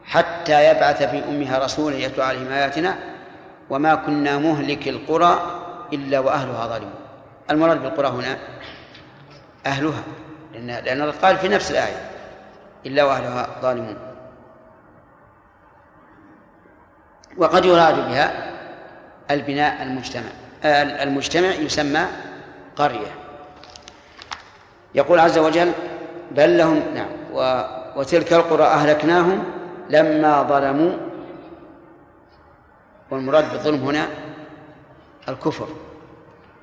حتى يبعث في أمها رسولا يتلو عليهم آياتنا وما كنا مهلك القرى إلا وأهلها ظالمون. المراد بالقرى هنا أهلها لأن لأن قال في نفس الآية إلا وأهلها ظالمون. وقد يراد بها البناء المجتمع المجتمع يسمى قرية. يقول عز وجل بل لهم نعم. وتلك القرى أهلكناهم لما ظلموا. والمراد بالظلم هنا الكفر.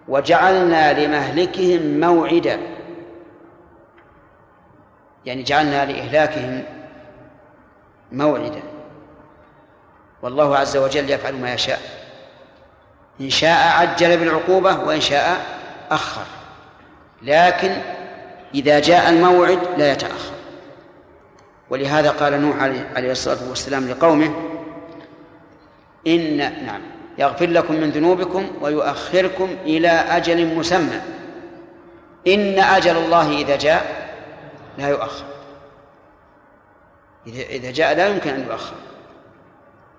وجعلنا لمهلكهم موعدا. يعني جعلنا لإهلاكهم موعدا. والله عز وجل يفعل ما يشاء. إن شاء عجل بالعقوبة وإن شاء أخر. لكن إذا جاء الموعد لا يتأخر. ولهذا قال نوح عليه الصلاة والسلام لقومه إن نعم يغفر لكم من ذنوبكم ويؤخركم إلى أجل مسمى. إن أجل الله إذا جاء لا يؤخر. إذا جاء لا يمكن أن يؤخر.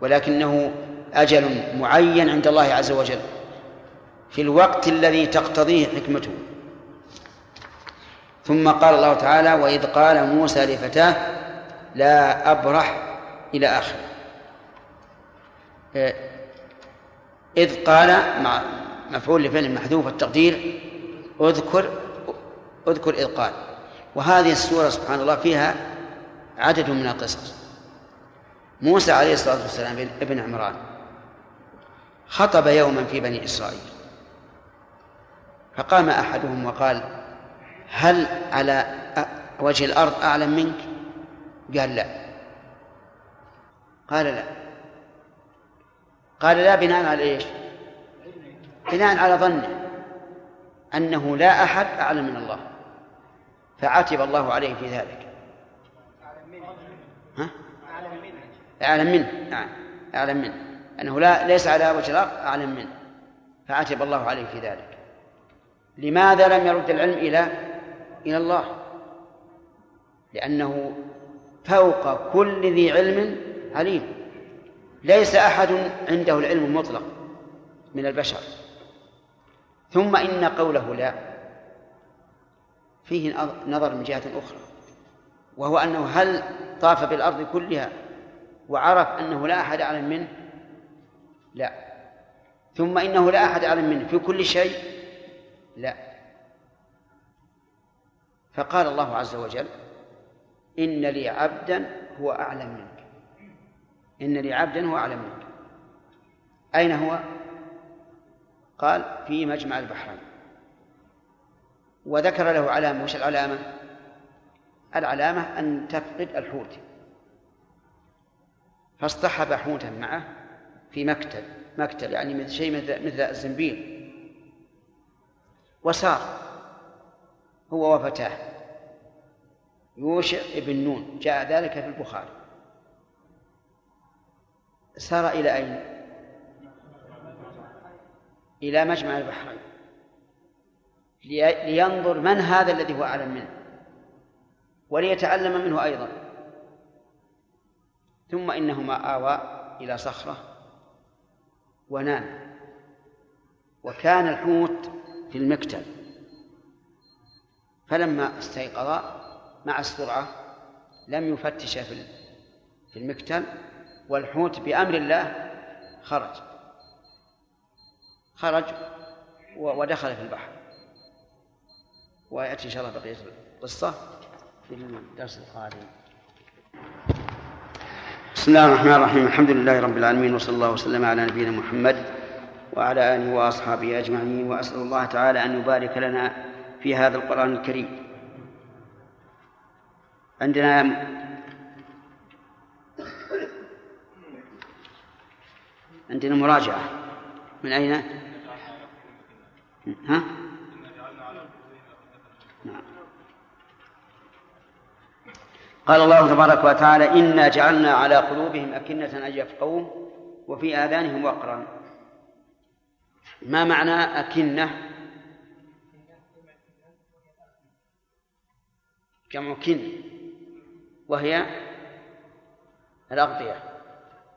ولكنه أجل معين عند الله عز وجل في الوقت الذي تقتضيه حكمته. ثم قال الله تعالى وإذ قال موسى لفتاه لا أبرح إلى آخره. إذ قال مع مفعول لفعل محذوف التقدير اذكر اذكر إذ قال. وهذه السورة سبحان الله فيها عدد من القصص. موسى عليه الصلاة والسلام ابن عمران خطب يوما في بني إسرائيل. فقام أحدهم وقال هل على وجه الأرض أعلم منك؟ قال لا. قال لا. قال لا بناء على إيش؟ بناء على ظنه أنه لا أحد أعلم من الله. فعتب الله عليه في ذلك. ها؟ أعلم منه. نعم. أعلم منه. أنه لا ليس على وجه الأرض أعلم منه. فعتب الله عليه في ذلك. لماذا لم يرد العلم إلى إلى الله. لأنه فوق كل ذي علم عليم. ليس أحد عنده العلم المطلق من البشر. ثم إن قوله لا فيه نظر من جهة أخرى وهو أنه هل طاف بالأرض كلها وعرف أنه لا أحد أعلم منه؟ لا. ثم إنه لا أحد أعلم منه في كل شيء؟ لا. فقال الله عز وجل إن لي عبدا هو أعلم منك. إن لي عبدا هو أعلم منك. أين هو؟ قال في مجمع البحرين. وذكر له علامة وش العلامة؟ العلامة أن تفقد الحوت. فاصطحب حوتا معه في مكتب مكتب يعني مثل شيء مثل, مثل الزنبيل. وسار هو وفتاه. يوشع ابن نون جاء ذلك في البخاري. سار إلى أين؟ إلى مجمع البحرين. لينظر من هذا الذي هو أعلم منه. وليتعلم منه أيضا. ثم إنهما آوى إلى صخرة ونام. وكان الحوت في المكتل فلما استيقظا مع السرعة لم يفتش في في المكتل والحوت بأمر الله خرج. خرج ودخل في البحر. ويأتي إن شاء الله بقية القصة في الدرس القادم. بسم الله الرحمن الرحيم. الحمد لله رب العالمين وصلى الله وسلم على نبينا محمد وعلى آله وأصحابه أجمعين. وأسأل الله تعالى أن يبارك لنا في هذا القرآن الكريم عندنا عندنا مراجعة من أين؟ ها؟ قال الله تبارك وتعالى إنا جعلنا على قلوبهم أكنة أن يفقهوه وفي آذانهم وقرا ما معنى أكنة جمع كن وهي الأغطية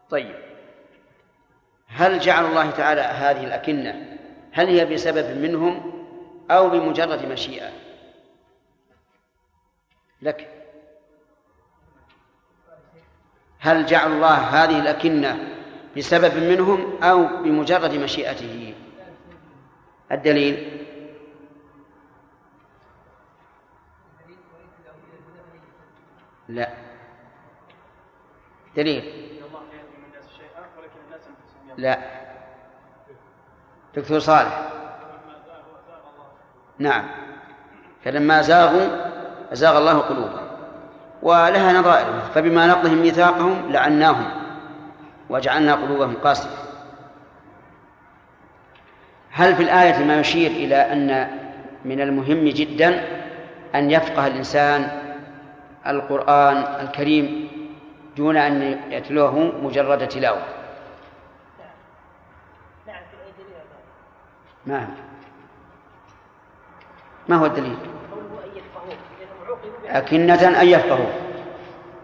طيب. هل جعل الله تعالى هذه الأكنة هل هي بسبب منهم أو بمجرد مشيئة؟ لك. هل جعل الله هذه الأكنة بسبب منهم أو بمجرد مشيئته؟ الدليل لا. دليل. لا. دكتور صالح. نعم. فلما زاغوا أزاغ الله قلوبهم. ولها نظائر. فبما نقضهم ميثاقهم لعناهم. وجعلنا قلوبهم قاسية هل في الآية ما يشير إلى أن من المهم جدا أن يفقه الإنسان القرآن الكريم دون أن يتلوه مجرد تلاوة.
نعم أي؟
ما هو الدليل؟ أكنة أن يفقهوا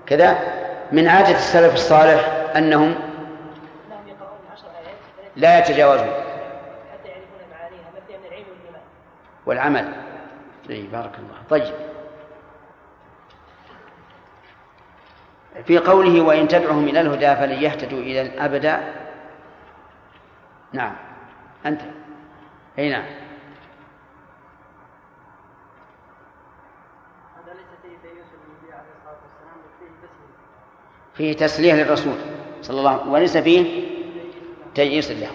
كذا؟ من عادة السلف الصالح أنهم لا يتجاوزون. والعمل. اي بارك الله. طيب. في قوله وإن تدعهم إلى الهدى فلن يهتدوا إلى الأبد. نعم. أنت. أي نعم.
فيه
تسلية للرسول صلى الله عليه وسلم. وليس فيه تيئيس له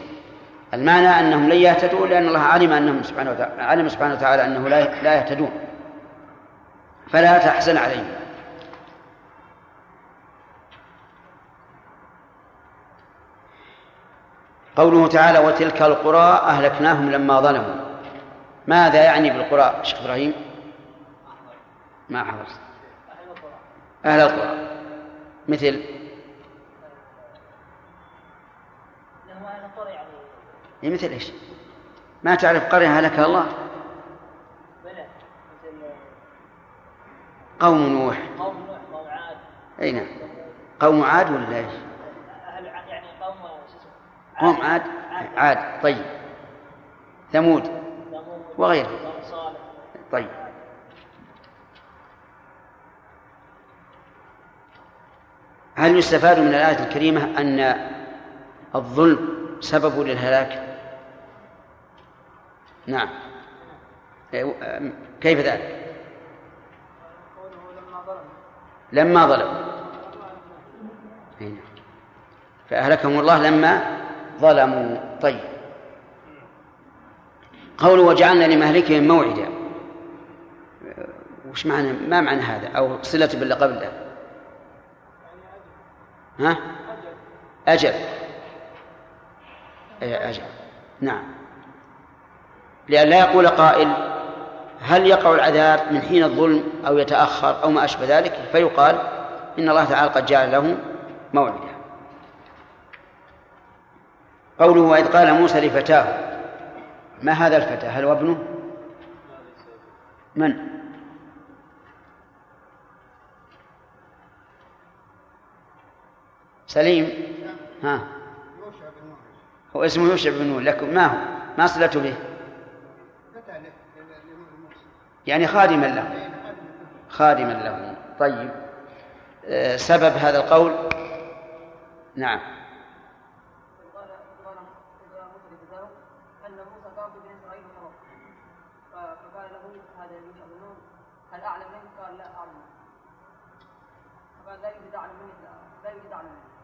المعنى أنهم لن يهتدوا لأن الله علم أنهم سبحانه وتعالى علم سبحانه وتعالى أنه لا لا يهتدون. فلا تحزن عليهم. قوله تعالى وتلك القرى أهلكناهم لما ظلموا. ماذا يعني بالقرى شيخ إبراهيم؟ ما حفظت. أهل القرى. مثل؟
أهل يعني
إيه مثل إيش؟ ما تعرف قرية هلكها الله؟ قوم نوح.
قوم نوح قوم عاد.
أي نعم. قوم عاد ولا إيش؟
أهل ع- يعني قوم شو
قوم عاد عاد طيب ثمود وغيره طيب هل يستفاد من الآية الكريمة أن الظلم سبب للهلاك؟ نعم إيه، كيف ذلك؟
لما ظلموا
أي نعم. فأهلكهم الله لما ظلموا. طيب. قوله وجعلنا لمهلكهم موعدا. وش معنى ما معنى هذا؟ أو صلة باللي قبله ها؟ أجل. أجل. نعم. لأن لا يقول قائل هل يقع العذاب من حين الظلم أو يتأخر أو ما أشبه ذلك؟ فيقال إن الله تعالى قد جعل له موعدا. قوله وإذ قال موسى لفتاه ما هذا الفتى هل هو ابنه؟ من؟ سليم؟ ها. هو اسمه يوشع بن نون لكن ما هو؟ ما صلته به؟ يعني خادما له. خادما له. طيب. آه، سبب هذا القول؟ نعم
قال قال إذا موسى لفتاه أن موسى كان في بني إسرائيل مرض ف- فقال له هذا يوشع بن نون هل أعلم منك؟ قال لا أعلم فقال لا يوجد أعلم منك لا يوجد أعلم منك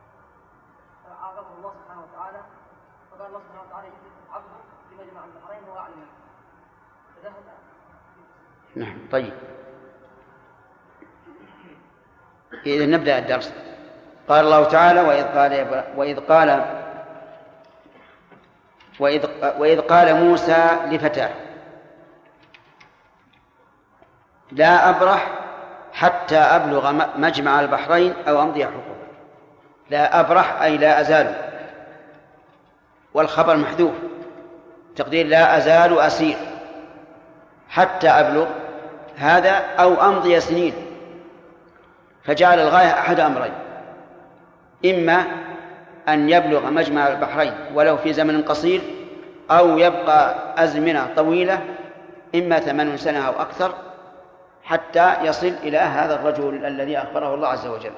فعاقبه الله سبحانه وتعالى فقال الله سبحانه وتعالى عبده في مجمع البحرين منك فذهب
نعم طيب. إذا نبدأ الدرس. قال الله تعالى وإذ قال وإذ قال وإذ وإذ قال موسى لفتاه لا أبرح حتى أبلغ مجمع البحرين أو أمضي حقوقا لا أبرح أي لا أزال. والخبر محذوف. تقدير لا أزال أسير. حتى أبلغ هذا أو أمضي سنين. فجعل الغاية أحد أمرين. إما أن يبلغ مجمع البحرين ولو في زمن قصير أو يبقى أزمنة طويلة إما ثمان سنة أو أكثر حتى يصل إلى هذا الرجل الذي أخبره الله عز وجل.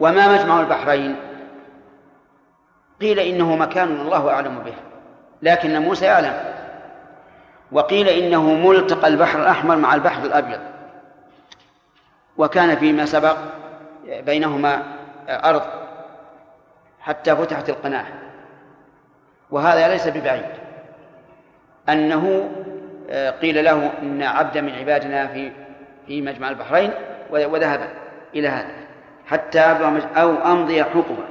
وما مجمع البحرين؟ قيل إنه مكان الله أعلم به لكن موسى يعلم. وقيل إنه ملتقى البحر الأحمر مع البحر الأبيض. وكان فيما سبق بينهما أرض حتى فتحت القناة. وهذا ليس ببعيد. أنه قيل له إن عبدا من عبادنا في في مجمع البحرين وذهب إلى هذا. حتى أو أمضي حقبا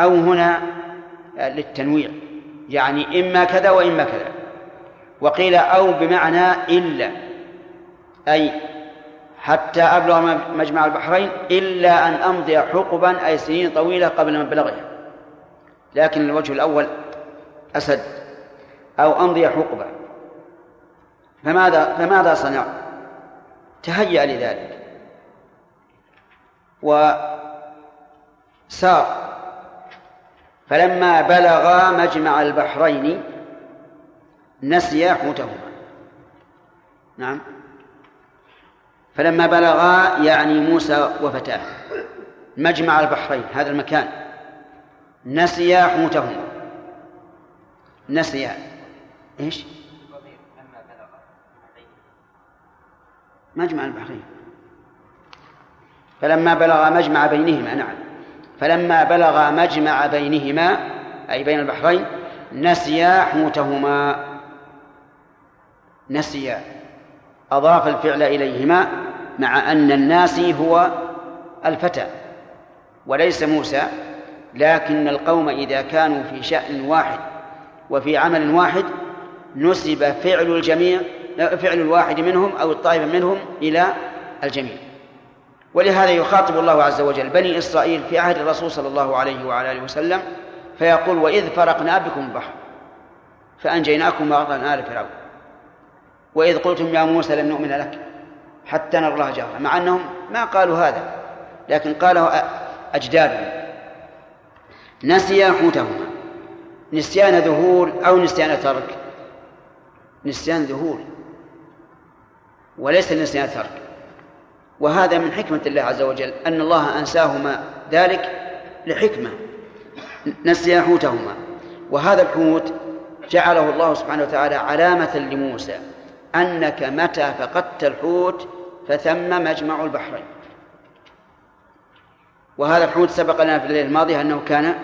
أو هنا للتنويع. يعني إما كذا وإما كذا. وقيل أو بمعنى إلا. أي حتى أبلغ مجمع البحرين إلا أن أمضي حقبا أي سنين طويلة قبل مبلغه لكن الوجه الأول أسد. أو أمضي حقبة. فماذا فماذا صنع؟ تهيأ لذلك. وسار فلما بلغا مجمع البحرين نسيا حوتهما. نعم. فلما بلغا يعني موسى وفتاه. مجمع البحرين هذا المكان. نسيا حوتهما. نسيا. إيش؟ مجمع البحرين. فلما بلغ مجمع بينهما نعم. فلما بلغ مجمع بينهما أي بين البحرين نسيا حوتهما. نسيا. أضاف الفعل إليهما مع أن الناسي هو الفتى وليس موسى لكن القوم إذا كانوا في شأن واحد وفي عمل واحد نسب فعل الجميع فعل الواحد منهم أو الطائفة منهم إلى الجميع. ولهذا يخاطب الله عز وجل بني إسرائيل في عهد الرسول صلى الله عليه وعلى آله وسلم فيقول وإذ فرقنا بكم البحر فأنجيناكم وأغرقنا آل فرعون وإذ قلتم يا موسى لن نؤمن لك حتى نرى الله جهرا. مع أنهم ما قالوا هذا لكن قاله أجدادهم نسيا حوتهما نسيان ذهول أو نسيان ترك. نسيان ذهول وليس نسيان ترك. وهذا من حكمة الله عز وجل أن الله أنساهما ذلك لحكمة نسيا حوتهما وهذا الحوت جعله الله سبحانه وتعالى علامة لموسى أنك متى فقدت الحوت فثم مجمع البحرين. وهذا الحوت سبق لنا في الليلة الماضية أنه كان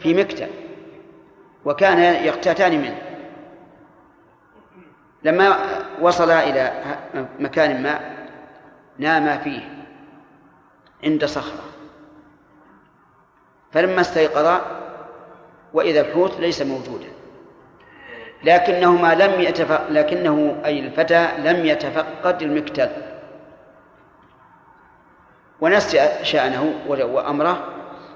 في مكتب وكان يقتاتان منه. لما وصلا إلى مكان ما ناما فيه عند صخرة. فلما استيقظا وإذا الحوت ليس موجودا. لكنهما لم يتفق لكنه أي الفتى لم يتفقد المكتل. ونسي شأنه وأمره.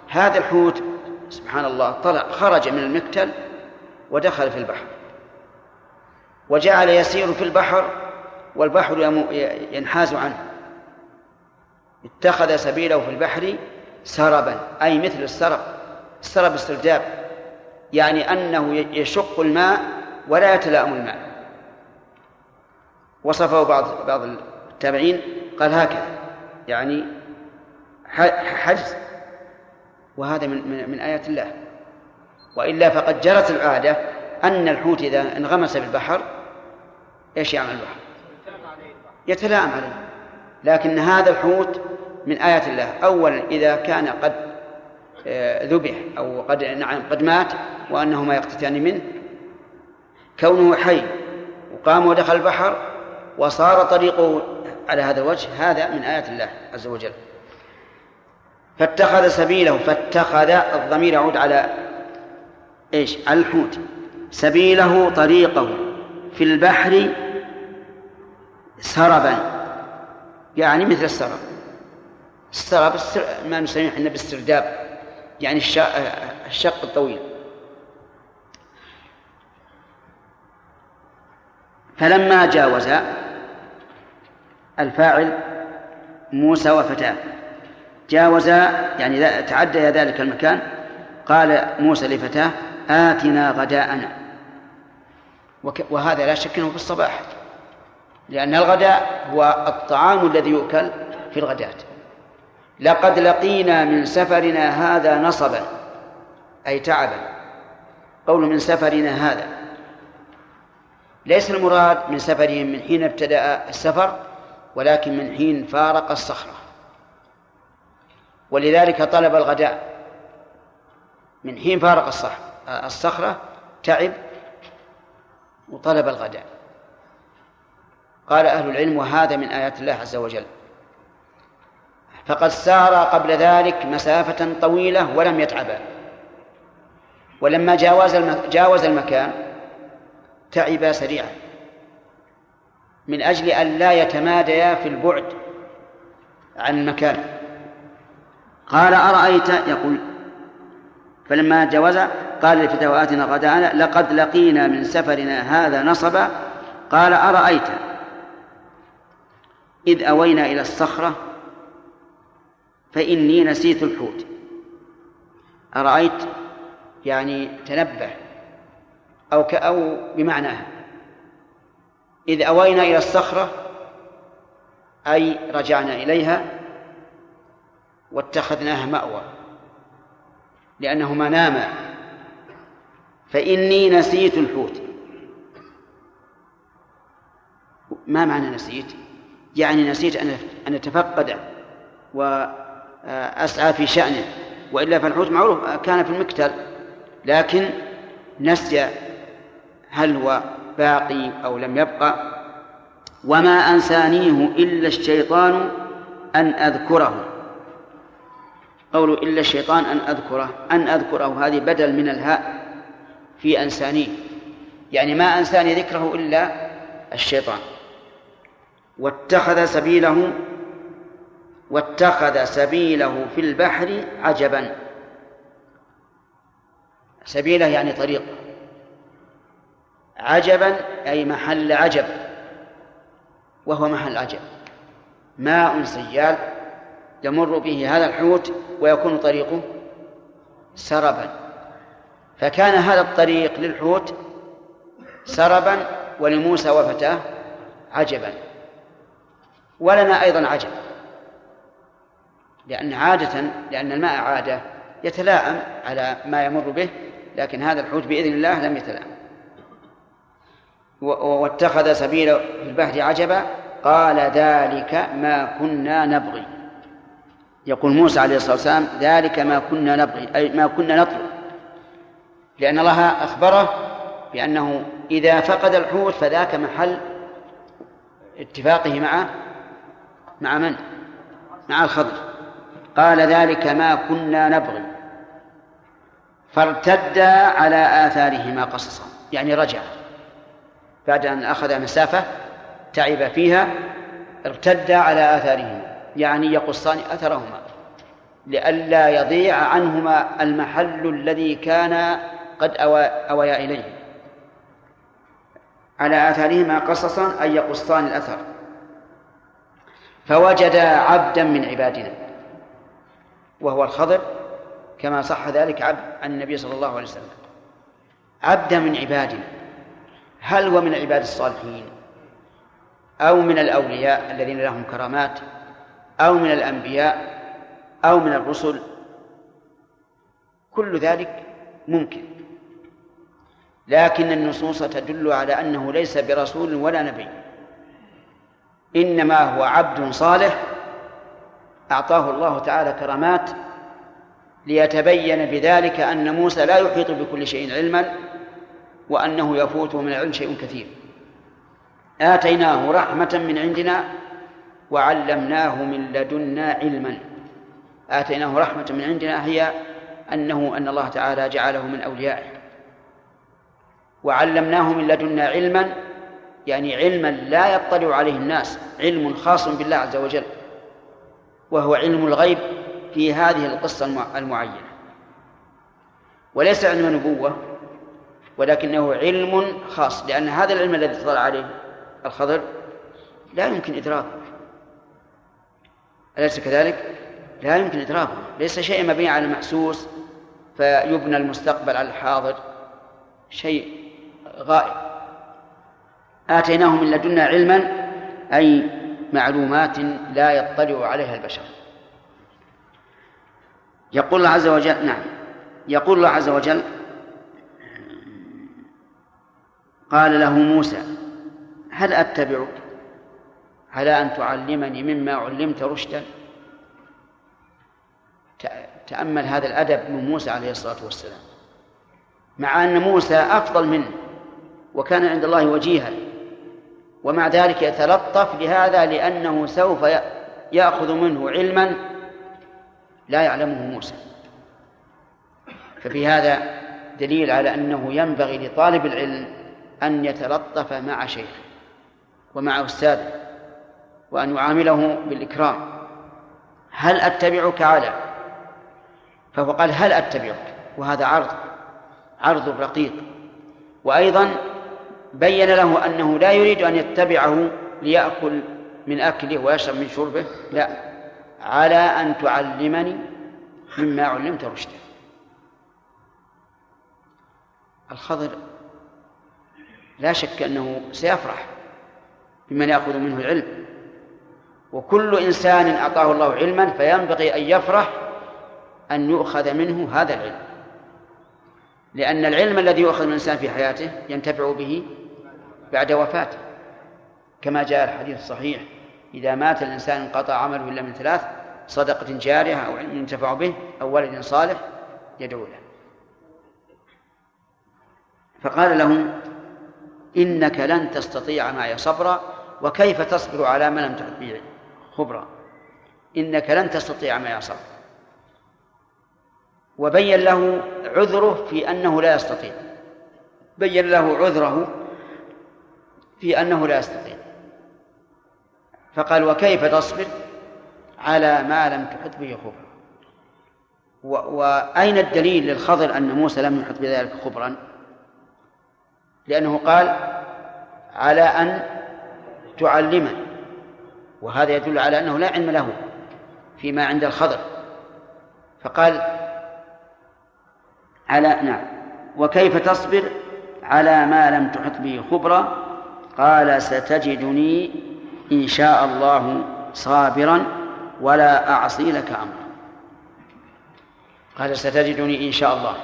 هذا الحوت سبحان الله طلع خرج من المكتل ودخل في البحر. وجعل يسير في البحر والبحر ينحاز عنه. اتخذ سبيله في البحر سربا أي مثل السرب السرب استرداب يعني أنه يشق الماء ولا يتلائم الماء. وصفه بعض بعض التابعين قال هكذا يعني حجز وهذا من من, من آيات الله. وإلا فقد جرت العادة أن الحوت إذا انغمس في البحر إيش يعمل البحر؟ يتلائم عليه. لكن هذا الحوت من آيات الله. أولا إذا كان قد آه، ذبح أو قد نعم قد مات وأنهما يقتتان منه كونه حي وقام ودخل البحر وصار طريقه على هذا الوجه هذا من آيات الله عز وجل. فاتخذ سبيله فاتخذ الضمير يعود على إيش؟ على الحوت. سبيله طريقه في البحر سربا يعني مثل السرب. السرب ما نسميه إحنا باسترداب. يعني الشق الطويل. فلما جاوز الفاعل موسى وفتاه. جاوز يعني تعدى ذلك المكان. قال موسى لفتاه آتنا غداءنا. وهذا لا شك إنه في الصباح. لأن الغداء هو الطعام الذي يؤكل في الغداة. لقد لقينا من سفرنا هذا نصبا أي تعبا. قول من سفرنا هذا. ليس المراد من سفرهم من حين ابتدأ السفر ولكن من حين فارق الصخرة. ولذلك طلب الغداء. من حين فارق الصخرة تعب وطلب الغداء. قال أهل العلم وهذا من آيات الله عز وجل. فقد سار قبل ذلك مسافة طويلة ولم يتعبا ولما جاوز جاوز المكان تعبا سريعا. من أجل أن لا يتماديا في البعد عن المكان. قال أرأيت؟ يقول فلما جاوز قال لفتاه آتنا غداءنا لقد لقينا من سفرنا هذا نصبا. قال أرأيت؟ إذ أوينا إلى الصخرة فإني نسيت الحوت. أرأيت يعني تنبه أو أو بمعناها. إذ أوينا إلى الصخرة أي رجعنا إليها واتخذناها مأوى لأنهما ناما. فإني نسيت الحوت. ما معنى نسيت؟ يعني نسيت أن أن أتفقد وأسعى في شأنه. وإلا فالحوت معروف كان في المكتل لكن نسي هل هو باقي أو لم يبقى وما أنسانيه إلا الشيطان أن أذكره. قوله إلا الشيطان أن أذكره أن أذكره هذه بدل من الهاء في أنسانيه. يعني ما أنساني ذكره إلا الشيطان. واتخذ سبيله واتخذ سبيله في البحر عجبا. سبيله يعني طريق. عجبا أي محل عجب. وهو محل عجب. ماء سيال يمر به هذا الحوت ويكون طريقه سربا. فكان هذا الطريق للحوت سربا ولموسى وفتاه عجبا. ولنا أيضا عجب. لأن عادة لأن الماء عادة يتلاءم على ما يمر به لكن هذا الحوت بإذن الله لم يتلاءم. واتخذ سبيل في البحر عجبا قال ذلك ما كنا نبغي. يقول موسى عليه الصلاة والسلام ذلك ما كنا نبغي أي ما كنا نطلب. لأن الله أخبره بأنه إذا فقد الحوت فذاك محل اتفاقه مع مع من؟ مع الخضر. قال ذلك ما كنا نبغي. فارتدا على آثارهما قصصا يعني رجع. بعد أن أخذ مسافة تعب فيها ارتدا على آثارهما يعني يقصان أثرهما. لئلا يضيع عنهما المحل الذي كان قد أويا إليه. على آثارهما قصصا أي يقصان الأثر. فوجدا عبدا من عبادنا. وهو الخضر كما صح ذلك عبد عن النبي صلى الله عليه وسلم. عبدا من عبادنا هل هو من عباد الصالحين؟ أو من الأولياء الذين لهم كرامات؟ أو من الأنبياء؟ أو من الرسل؟ كل ذلك ممكن. لكن النصوص تدل على أنه ليس برسول ولا نبي. إنما هو عبد صالح أعطاه الله تعالى كرامات ليتبين بذلك أن موسى لا يحيط بكل شيء علما وأنه يفوته من العلم شيء كثير. آتيناه رحمة من عندنا وعلمناه من لدنا علما. آتيناه رحمة من عندنا هي أنه أن الله تعالى جعله من أوليائه. وعلمناه من لدنا علما يعني علما لا يطلع عليه الناس علم خاص بالله عز وجل. وهو علم الغيب في هذه القصة المعينة. وليس علم نبوة ولكنه علم خاص لأن هذا العلم الذي اطلع عليه الخضر لا يمكن إدراكه. أليس كذلك؟ لا يمكن إدراكه. ليس شيء مبني على المحسوس فيبنى المستقبل على الحاضر. شيء غائب. آتيناه من لدنا علما أي معلومات لا يطلع عليها البشر. يقول الله عز وجل نعم يقول الله عز وجل قال له موسى هل أتبعك على أن تعلمني مما علمت رشدا؟ تأمل هذا الأدب من موسى عليه الصلاة والسلام. مع أن موسى أفضل منه وكان عند الله وجيها. ومع ذلك يتلطف لهذا لأنه سوف يأخذ منه علما لا يعلمه موسى. ففي هذا دليل على أنه ينبغي لطالب العلم أن يتلطف مع شيخه ومع أستاذه وأن يعامله بالإكرام. هل أتبعك على؟ فهو قال هل أتبعك؟ وهذا عرض عرض رقيق. وأيضا بين له أنه لا يريد أن يتبعه ليأكل من أكله ويشرب من شربه لا. على أن تعلمني مما علمت رشدا. الخضر لا شك أنه سيفرح بمن يأخذ منه العلم. وكل إنسان أعطاه الله علما فينبغي أن يفرح أن يؤخذ منه هذا العلم. لأن العلم الذي يؤخذ من الإنسان في حياته ينتفع به بعد وفاته. كما جاء الحديث الصحيح إذا مات الإنسان انقطع عمله إلا من ثلاث صدقة جارية أو علم ينتفع به أو ولد صالح يدعو له. فقال له إنك لن تستطيع معي صبرا وكيف تصبر على ما لم تحط به خبرا. إنك لن تستطيع معي صبرا. وبين له عذره في أنه لا يستطيع. بين له عذره في أنه لا يستطيع. فقال وكيف تصبر على ما لم تحط به خبرا؟ وأين الدليل للخضر أن موسى لم يحط بذلك خبرا؟ لأنه قال على أن تعلمني وهذا يدل على أنه لا علم له فيما عند الخضر. فقال على نعم. وكيف تصبر على ما لم تحط به خبرا؟ قال ستجدني إن شاء الله صابرا ولا أعصي لك أمرا. قال ستجدني إن شاء الله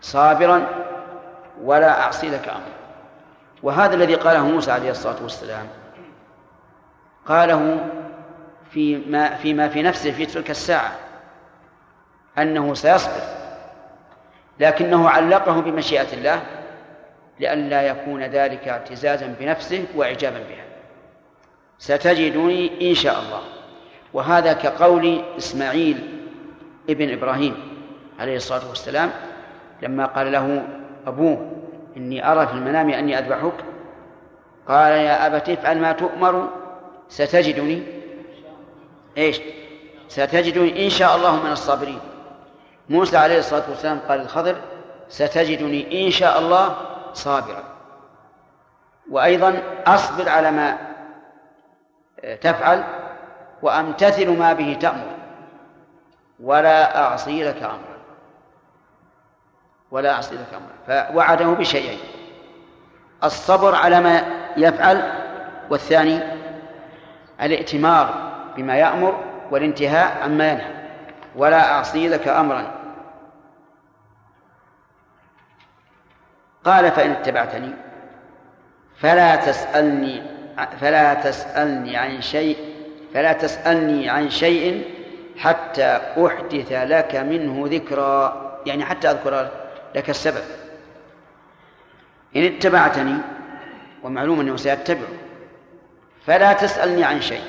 صابرا ولا أعصي لك أمرا. وهذا الذي قاله موسى عليه الصلاة والسلام. قاله فيما فيما في نفسه في تلك الساعة أنه سيصبر لكنه علقه بمشيئة الله. لئلا يكون ذلك اعتزازا بنفسه وإعجابا بها. ستجدني إن شاء الله. وهذا كقول إسماعيل ابن إبراهيم عليه الصلاة والسلام لما قال له أبوه إني أرى في المنام أني أذبحك. قال يا أبت افعل ما تؤمر. ستجدني إيش؟ ستجدني إن شاء الله من الصابرين. موسى عليه الصلاة والسلام قال الخضر ستجدني إن شاء الله صابرا. وأيضا أصبر على ما تفعل وأمتثل ما به تأمر. ولا أعصي لك أمرا. ولا أعصي لك أمرا. فوعده بشيئين. الصبر على ما يفعل والثاني الائتمار بما يأمر والانتهاء عما ينهى. ولا أعصي لك أمرا. قال فإن اتبعتني فلا تسألني فلا تسألني عن شيء فلا تسألني عن شيء حتى أحدث لك منه ذكرى يعني حتى أذكر لك السبب. إن اتبعتني ومعلوم أنه سيتبع فلا تسألني عن شيء.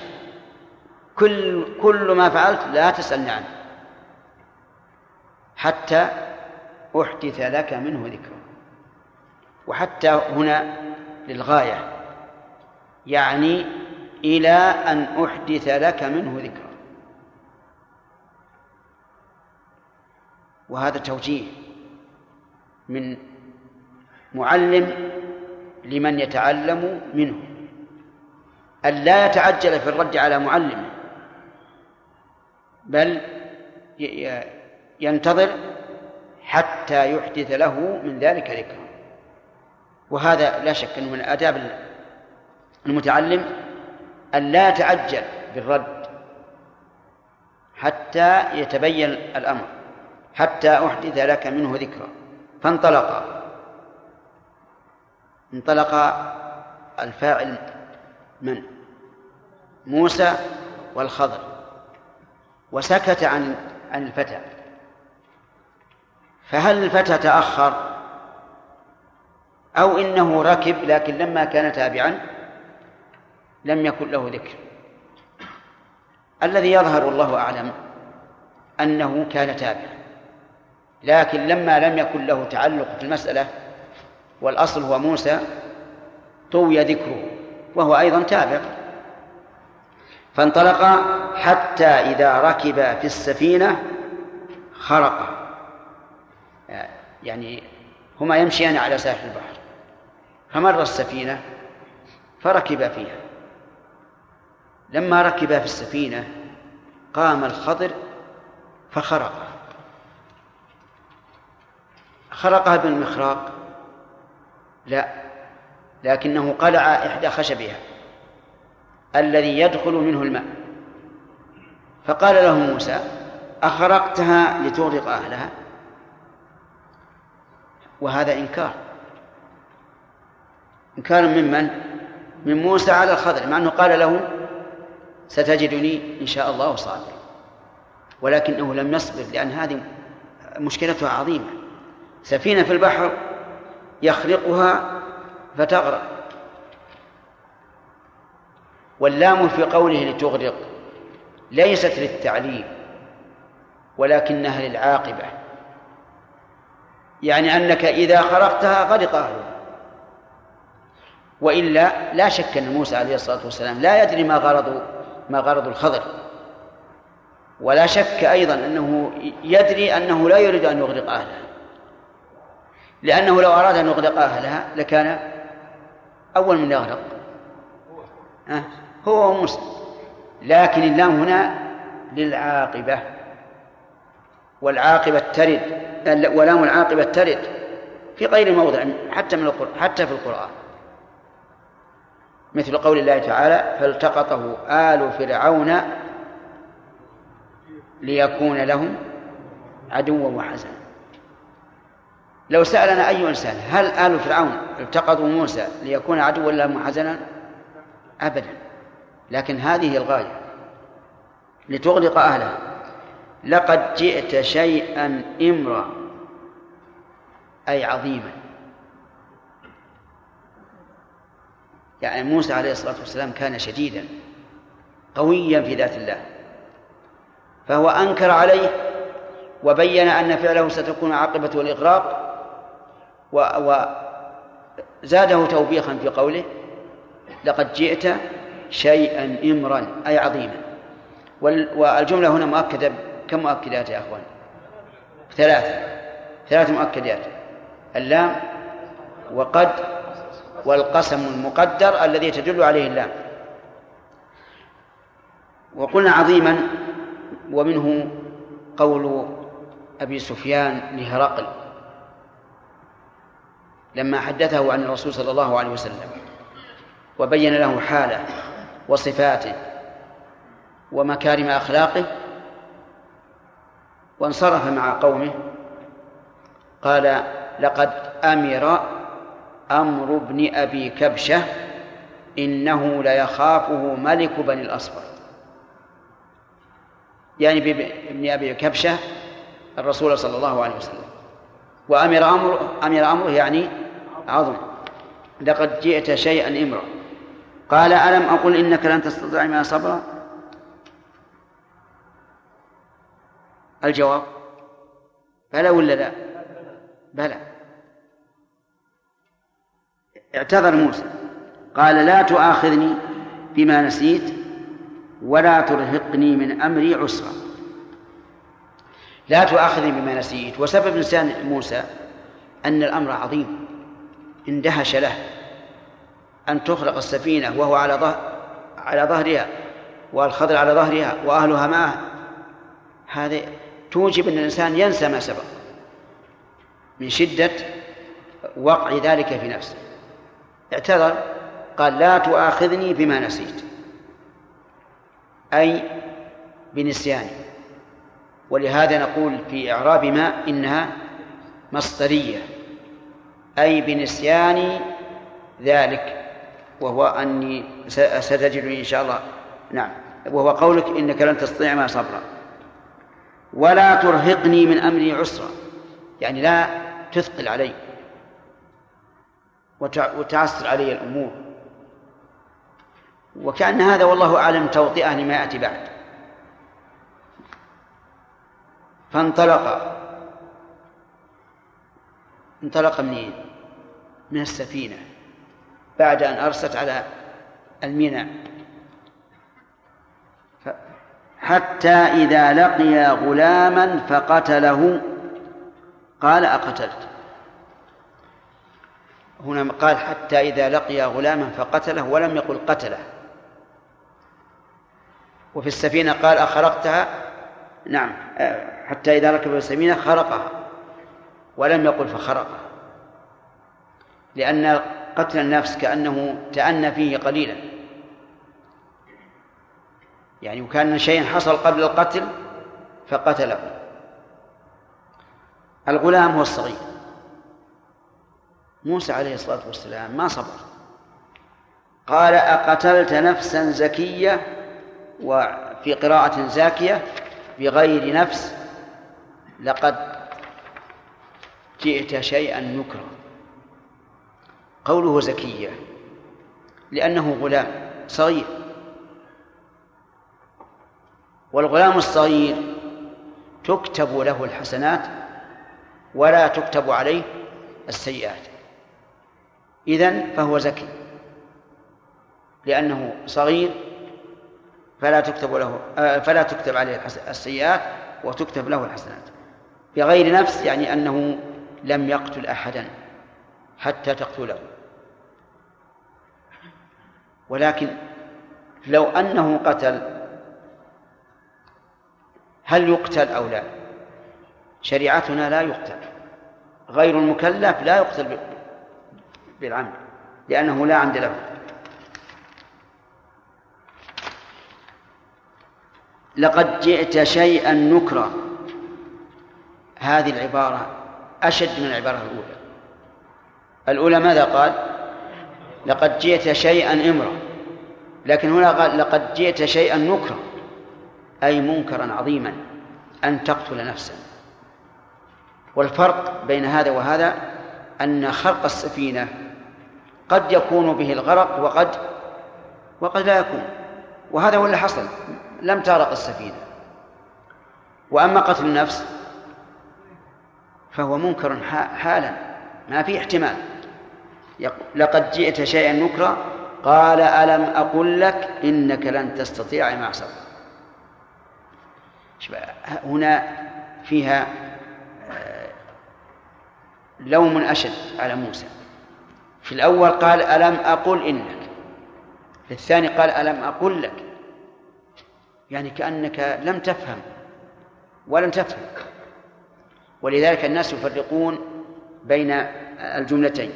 كل كل ما فعلت لا تسألني عنه حتى أحدث لك منه ذكرى وحتى هنا للغاية يعني إلى أن أحدث لك منه ذكرى. وهذا توجيه من معلم لمن يتعلم منه أن لا يتعجل في الرد على معلمه بل ينتظر حتى يحدث له من ذلك ذكرى. وهذا لا شك أنه من آداب المتعلم أن لا يتعجل بالرد حتى يتبين الأمر حتى أحدث لك منه ذكرى. فانطلقا انطلق الفاعل من؟ موسى والخضر وسكت عن عن الفتى. فهل الفتى تأخر؟ أو إنه ركب لكن لما كان تابعا لم يكن له ذكر. الذي يظهر والله أعلم أنه كان تابعا لكن لما لم يكن له تعلق في المسألة والأصل هو موسى طوي ذكره وهو أيضا تابع. فانطلقا حتى إذا ركبا في السفينة خرقا يعني هما يمشيان على ساحل البحر. فمر السفينة فركبا فيها. لما ركبا في السفينة قام الخضر فخرق. خرقها بالمخراق. لا لكنه قلع إحدى خشبها الذي يدخل منه الماء. فقال له موسى أخرقتها لتغرق أهلها؟ وهذا إنكار. إنكار ممن؟ من موسى على الخضر مع أنه قال له ستجدني إن شاء الله صابرا. ولكنه لم يصبر لأن هذه مشكلتها عظيمة. سفينة في البحر يخرقها فتغرق. واللام في قوله لتغرق ليست للتعليم ولكنها للعاقبة. يعني أنك إذا خرقتها غرق أهلها وإلا لا شك أن موسى عليه الصلاة والسلام لا يدري ما غرض ما غرض الخضر. ولا شك أيضا أنه يدري أنه لا يريد أن يغرق أهلها لأنه لو أراد أن يغرق أهلها لكان أول من يغرق. هو وموسى. لكن اللام هنا للعاقبة. والعاقبة ترد. ولام العاقبة ترد. في غير موضع حتى من القرآن حتى في القرآن. مثل قول الله تعالى فالتقطه آل فرعون ليكون لهم عدوا وحزنا. لو سألنا أي إنسان هل آل فرعون التقطوا موسى ليكون عدوا لهم وحزنا أبدا. لكن هذه الغاية لتغلق أهلها. لقد جئت شيئا إمرأ أي عظيما. يعني موسى عليه الصلاة والسلام كان شديدا قويا في ذات الله. فهو أنكر عليه وبين أن فعله ستكون عاقبة الإغراق وزاده توبيخا في قوله لقد جئت شيئا إمرا أي عظيما. والجملة هنا مؤكدة كم مؤكدات يا أخوان؟ ثلاثة. ثلاث مؤكدات. اللام وقد والقسم المقدر الذي تدل عليه اللام. وقلنا عظيما ومنه قول أبي سفيان لهرقل لما حدثه عن الرسول صلى الله عليه وسلم وبين له حاله وصفاته ومكارم أخلاقه وانصرف مع قومه قال لقد أمر أمر ابن أبي كبشة إنه ليخافه ملك بني الأصفر يعني بابن أبي كبشة الرسول صلى الله عليه وسلم. وأمر أمر أمر أمره يعني عظم. لقد جئت شيئا إمرا قال ألم أقل إنك لن تستطيع ما صبرا الجواب بلى ولا لا؟ بلى. اعتذر موسى. قال لا تؤاخذني بما نسيت ولا ترهقني من أمري عسرا. لا تؤاخذني بما نسيت. وسبب نسيان موسى أن الأمر عظيم. اندهش له أن تخلق السفينة وهو على ظهر على ظهرها والخضر على ظهرها وأهلها معه. هذه توجب أن الإنسان ينسى ما سبق من شدة وقع ذلك في نفسه. اعتذر قال لا تؤاخذني بما نسيت أي بنسياني. ولهذا نقول في إعراب ما إنها مصدرية أي بنسيان ذلك وهو أني ستجدني إن شاء الله. نعم وهو قولك إنك لن تستطيع ما صبرا ولا ترهقني من أمري عسرا يعني لا تثقل علي. وتعسر علي الأمور. وكأن هذا والله أعلم توطئة لما يأتي بعد. فانطلق. انطلق منين؟ من السفينة. بعد أن أرست على الميناء. حتى إذا لقي غلاما فقتله. قال أقتلت. هنا قال حتى إذا لقي غلاما فقتله ولم يقل قتله. وفي السفينة قال أخرقتها؟ نعم آه، حتى إذا ركب السفينة خرقها ولم يقل فخرقها. لأن قتل النفس كأنه تأنى فيه قليلا. يعني وكان شيء حصل قبل القتل فقتله. الغلام هو الصغير. موسى عليه الصلاة والسلام ما صبر. قال أقتلت نفسا زكية وفي قراءة زاكية بغير نفس؟ لقد جئت شيئا نكرا قوله زكية لأنه غلام صغير. والغلام الصغير تكتب له الحسنات ولا تكتب عليه السيئات. إذن فهو زكي. لأنه صغير فلا تكتب له آه، فلا تكتب عليه السيئات وتكتب له الحسنات. بغير نفس يعني أنه لم يقتل أحدا حتى تقتله. ولكن لو أنه قتل هل يقتل أو لا؟ شريعتنا لا يقتل. غير المكلف لا يقتل بالعمد لأنه لا عمد له. لقد جئت شيئا نكرا. هذه العبارة أشد من العبارة الأولى. الأولى ماذا قال؟ لقد جئت شيئا إمرا. لكن هنا قال لقد جئت شيئا نكرا أي منكرا عظيما أن تقتل نفسا. والفرق بين هذا وهذا أن خرق السفينة قد يكون به الغرق وقد وقد لا يكون. وهذا هو اللي حصل. لم تغرق السفينة. وأما قتل النفس فهو منكر حالا. ما في احتمال. لقد جئت شيئا نكرا قال ألم أقل لك إنك لن تستطيع مع صبر هنا فيها آه، لوم أشد على موسى. في الأول قال ألم أقل إنك؟ في الثاني قال ألم أقل لك؟ يعني كأنك لم تفهم ولم تفهم. ولذلك الناس يفرقون بين الجملتين.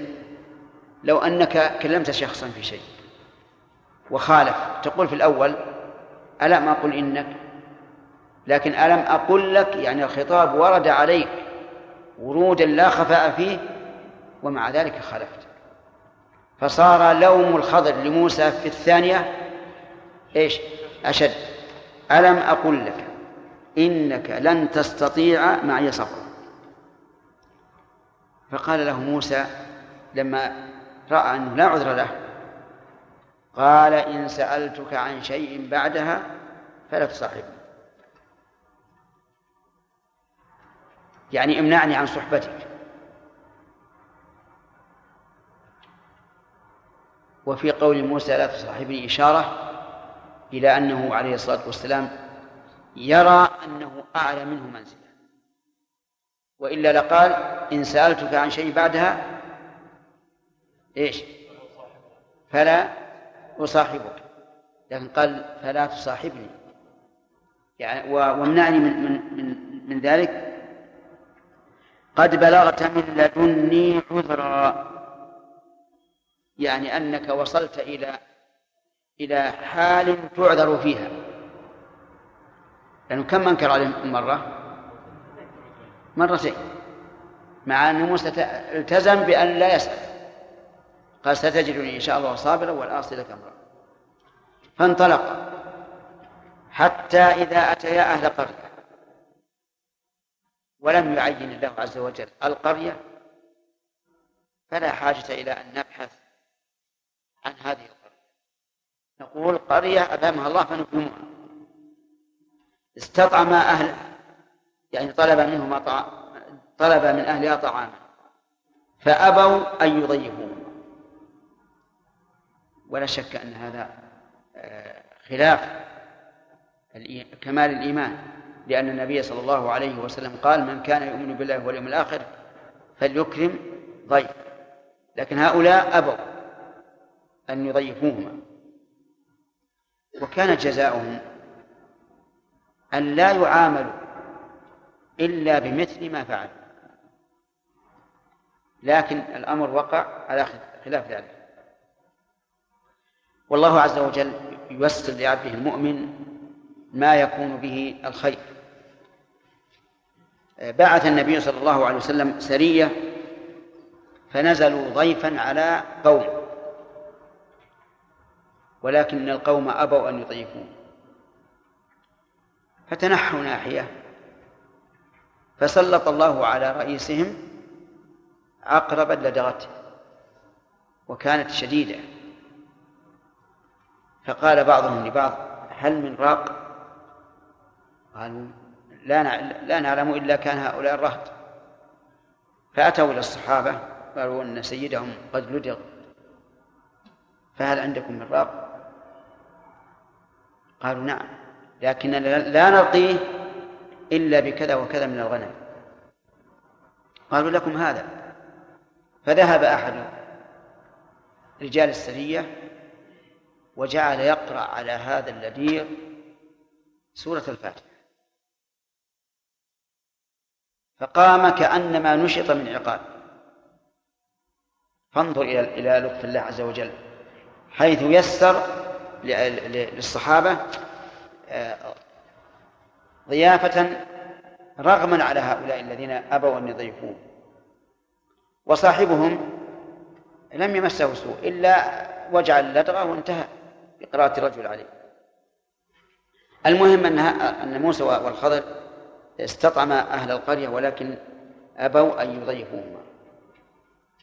لو أنك كلمت شخصا في شيء وخالف تقول في الأول ألم أقل إنك؟ لكن ألم أقل لك يعني الخطاب ورد عليك ورودا لا خفاء فيه ومع ذلك خالفت. فصار لوم الخضر لموسى في الثانية إيش؟ أشد. ألم أقل لك؟ إنك لن تستطيع معي صبرا. فقال له موسى لما رأى أنه لا عذر له قال إن سألتك عن شيء بعدها فلا تصاحبني. يعني امنعني عن صحبتك. وفي قول موسى لا تصاحبني إشارة إلى أنه عليه الصلاة والسلام يرى أنه أعلى منه منزلة. وإلا لقال إن سألتك عن شيء بعدها إيش؟ فلا أصاحبك. لكن قال فلا تصاحبني. يعني و- وامنعني من من من, من ذلك. قد بلغت من لدني عذرا. يعني أنك وصلت إلى إلى حال تعذر فيها. لأنه كم أنكر عليه مرة؟ مرتين. مع أن موسى التزم بأن لا يسأل. قال ستجدني إن شاء الله صابرا والآصي لك أمرا فانطلق. حتى إذا أتيا أهل قرية. ولم يعين الله عز وجل القرية. فلا حاجة إلى أن نبحث عن هذه القرية. نقول قرية أبهمها الله فنكرمها استطعم أهل يعني طلب منهم طع... طلب من أهلها طعاما. فأبوا أن يضيفوه ولا شك أن هذا آه، خلاف كمال الإيمان. لأن النبي صلى الله عليه وسلم قال من كان يؤمن بالله واليوم الآخر فليكرم ضيف لكن هؤلاء أبوا. أن يضيفوهما. وكان جزاؤهم أن لا يعاملوا إلا بمثل ما فعل. لكن الأمر وقع على خلاف ذلك. والله عز وجل ييسر لعبده المؤمن ما يكون به الخير. بعث النبي صلى الله عليه وسلم سرية فنزلوا ضيفا على قوم. ولكن القوم أبوا أن يضيفوه فتنحوا ناحية. فسلط الله على رئيسهم عقربا لدغته وكانت شديدة. فقال بعضهم لبعض هل من راق؟ قالوا لا لا نعلم إلا كان هؤلاء الرهط. فأتوا إلى الصحابة. قالوا أن سيدهم قد لدغ. فهل عندكم من راق؟ قالوا نعم لكن لا نرقيه إلا بكذا وكذا من الغنم. قالوا لكم هذا. فذهب أحد رجال السرية وجعل يقرأ على هذا اللدير سورة الفاتحة. فقام كأنما نشط من عقاب. فانظر إلى إلى لطف الله عز وجل حيث يسر للصحابة آه، ضيافة رغما على هؤلاء الذين أبوا أن يضيفوه. وصاحبهم لم يمسه سوء إلا وجع اللدغة وانتهى بقراءة الرجل عليه. المهم أن أن موسى والخضر استطعما أهل القرية ولكن أبوا أن يضيفوهما.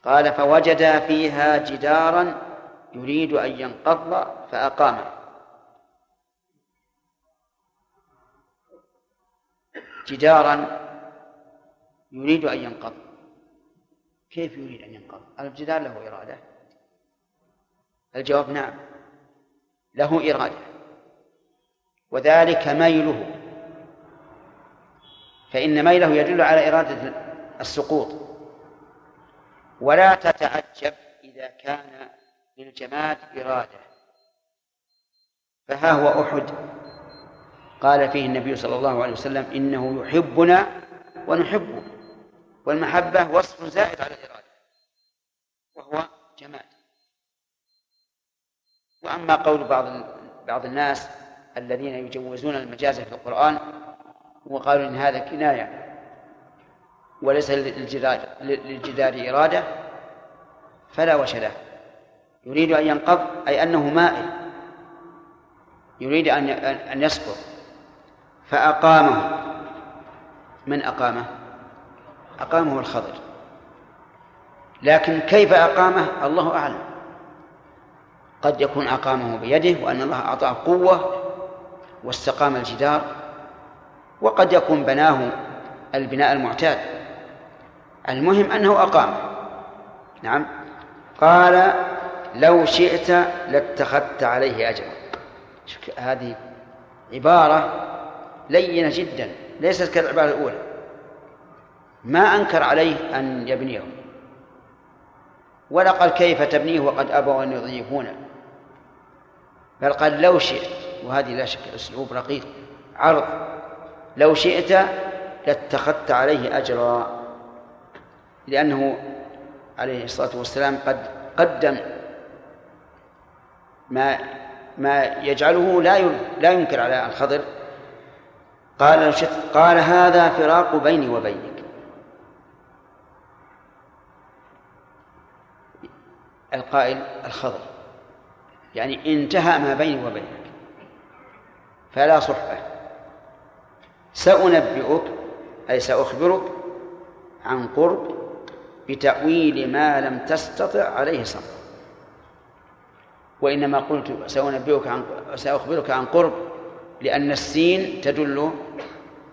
قال فوجدا فيها جدارا يريد أن ينقض فأقامه. جدارا يريد أن ينقض. كيف يريد أن ينقض؟ الجدار له إرادة. الجواب نعم له إرادة. وذلك ميله. فإن ميله يدل على إرادة السقوط. ولا تتعجب إذا كان للجماد إرادة. فها هو أحد. قال فيه النبي صلى الله عليه وسلم إنه يحبنا ونحبه والمحبة وصف زائد على الإرادة وهو جماد. وأما قول بعض بعض الناس الذين يجوزون المجاز في القرآن وقالوا إن هذا كناية وليس للجدار, للجدار إرادة فلا وش له. يريد أن ينقض أي أنه مائل. يريد أن أن يسقط فأقامه. من أقامه؟ أقامه الخضر. لكن كيف أقامه؟ الله أعلم. قد يكون أقامه بيده وأن الله أعطاه قوة واستقام الجدار وقد يكون بناه البناء المعتاد. المهم أنه أقام نعم. قال لو شئت لاتخذت عليه أجرا. هذه عبارة لينة جدا ليست كالعبارة الأولى. ما أنكر عليه أن يبنيه. ولا قال كيف تبنيه وقد أبوا أن يضيفونه. بل قال لو شئت وهذه لا شك أسلوب رقيق عرض. لو شئت لاتخذت عليه أجرا. لأنه عليه الصلاة والسلام قد قدم ما ما يجعله لا لا ينكر على الخضر. قال قال هذا فراق بيني وبينك. القائل الخضر. يعني انتهى ما بيني وبينك. فلا صحبة. سأنبئك أي سأخبرك عن قرب بتأويل ما لم تستطع عليه صبر. وإنما قلت سأنبئك عن سأخبرك عن قرب لأن السين تدل